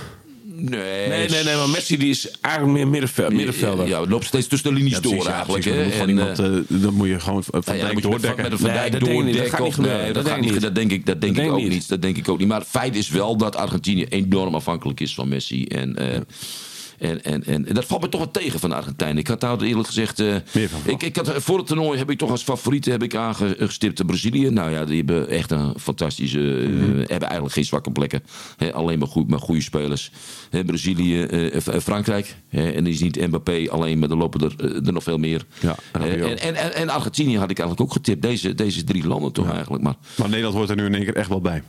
Speaker 4: Nee,
Speaker 3: Nee, nee, nee. Maar Messi die is eigenlijk meer middenvel, middenvelder.
Speaker 4: Ja, het loopt steeds tussen de linies
Speaker 2: Ja,
Speaker 4: door
Speaker 2: precies, ja,
Speaker 4: eigenlijk.
Speaker 2: precies.
Speaker 4: hè.
Speaker 2: Dan,
Speaker 4: En,
Speaker 2: iemand, eh, dan moet je gewoon van
Speaker 4: ja, dan
Speaker 2: Dijk
Speaker 4: moet je met-
Speaker 2: doordekken.
Speaker 4: Met een Van Dijk
Speaker 3: dat. Dat
Speaker 4: doordekken. of- nee,
Speaker 3: gebeuren.
Speaker 4: dat
Speaker 3: Dat
Speaker 4: gaat
Speaker 3: denk ik
Speaker 4: niet. Dat denk ik, dat denk
Speaker 3: Dat
Speaker 4: ik
Speaker 3: denk
Speaker 4: ook niet.
Speaker 3: niet.
Speaker 4: Dat denk ik ook niet. Maar het feit is wel dat Argentinië enorm afhankelijk is van Messi. En, eh, en, en, en, en dat valt me toch wat tegen van de Argentijnen. Ik had daar eerlijk gezegd... eh, ik, ik had, voor het toernooi heb ik toch als favorieten heb ik aangestipt de Brazilië. Nou ja, die hebben echt een fantastische... eh,
Speaker 2: Mhm.
Speaker 4: hebben eigenlijk geen zwakke plekken. Alleen maar, goed, maar goede spelers. Hè, Brazilië, eh, eh, Frankrijk. Hè, en die is niet Mbappé alleen, maar er lopen er, eh, er nog veel meer.
Speaker 2: Ja,
Speaker 4: Eh, en, en, en Argentinië had ik eigenlijk ook getipt. Deze, deze drie landen toch eigenlijk. Maar
Speaker 2: Maar Nederland hoort er nu in één keer echt wel bij.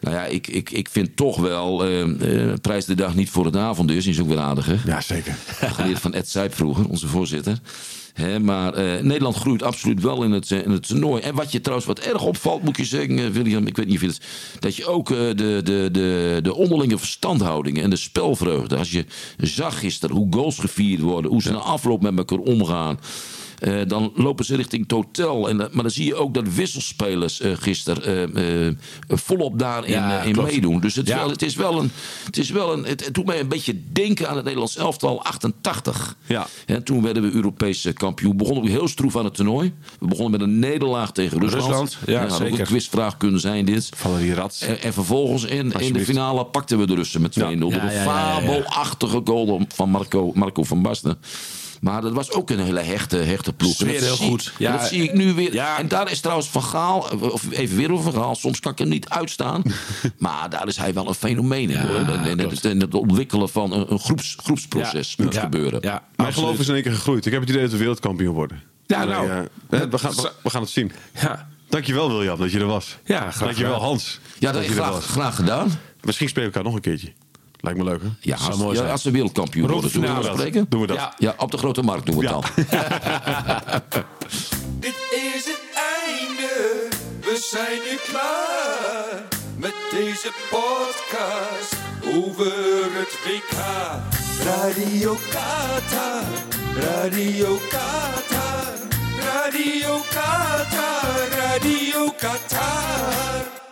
Speaker 4: Nou ja, ik, ik, ik vind toch wel, eh, eh, prijs de dag niet voor het avond dus. Die is ook weer aardig, hè?
Speaker 2: Ja, zeker.
Speaker 4: Geleerd van Ed Sijp vroeger, onze voorzitter. Hè, maar eh, Nederland groeit absoluut wel in het, in het toernooi. En wat je trouwens wat erg opvalt, moet je zeggen, William, ik weet niet of je het... Dat je ook de, de, de, de onderlinge verstandhoudingen en de spelvreugde... Als je zag gisteren hoe goals gevierd worden, hoe ze na afloop met elkaar omgaan... Eh, dan lopen ze richting het hotel. En, dat- maar dan zie je ook dat wisselspelers eh gisteren eh, eh, volop daarin
Speaker 3: Ja,
Speaker 4: eh, in meedoen. Dus het,
Speaker 3: Ja.
Speaker 4: wel, het is wel een. Het, is wel een het, het doet mij een beetje denken aan het Nederlands elftal 88.
Speaker 2: Ja.
Speaker 4: En toen werden we Europese kampioen. Begonnen we heel stroef aan het toernooi. We begonnen met een nederlaag tegen Rusland.
Speaker 3: Rusland, ja,
Speaker 4: ook
Speaker 3: zeker.
Speaker 4: een quizvraag kunnen zijn dit.
Speaker 2: Valerie Rats.
Speaker 4: En, en vervolgens in, in de finale pakten we de Russen met 2-0.
Speaker 2: Ja.
Speaker 4: Door een fabelachtige goal van Marco, Marco van Basten. Maar dat was ook een hele hechte, hechte ploeg. Dat
Speaker 3: heel
Speaker 4: zie-
Speaker 3: goed. Ja.
Speaker 4: dat zie ik nu weer.
Speaker 3: Ja.
Speaker 4: En daar is trouwens Van Gaal, of even weer over Van Gaal. Soms kan ik hem niet uitstaan. maar daar is hij wel een fenomeen in. En- het, en het ontwikkelen van een, een groeps, groepsproces moet
Speaker 3: Ja.
Speaker 4: gebeuren.
Speaker 3: Ja,
Speaker 2: Mijn geloof is in één keer gegroeid. Ik heb het idee dat we wereldkampioen worden.
Speaker 3: Ja, nou.
Speaker 2: eh, we, gaan, we, we gaan het zien.
Speaker 3: Ja,
Speaker 2: Dankjewel William dat je er was.
Speaker 3: Ja, graag
Speaker 2: Dankjewel
Speaker 3: gedaan.
Speaker 2: Hans.
Speaker 4: Ja, dat
Speaker 2: je
Speaker 4: is
Speaker 2: er
Speaker 4: graag,
Speaker 2: was.
Speaker 4: graag gedaan.
Speaker 2: Misschien spreken we elkaar nog een keertje. Lijkt me leuk hè?
Speaker 4: Ja, als,
Speaker 3: mooi
Speaker 4: ja, als we wereldkampioen worden,
Speaker 3: de
Speaker 4: zullen we spreken?
Speaker 2: Doen we dat.
Speaker 3: Ja.
Speaker 4: Ja, op de grote markt doen we het
Speaker 2: Ja.
Speaker 4: dan.
Speaker 1: Dit is het einde, we zijn nu klaar met deze podcast over het WK. Radio Qatar, Radio Qatar, Radio Qatar, Radio Qatar.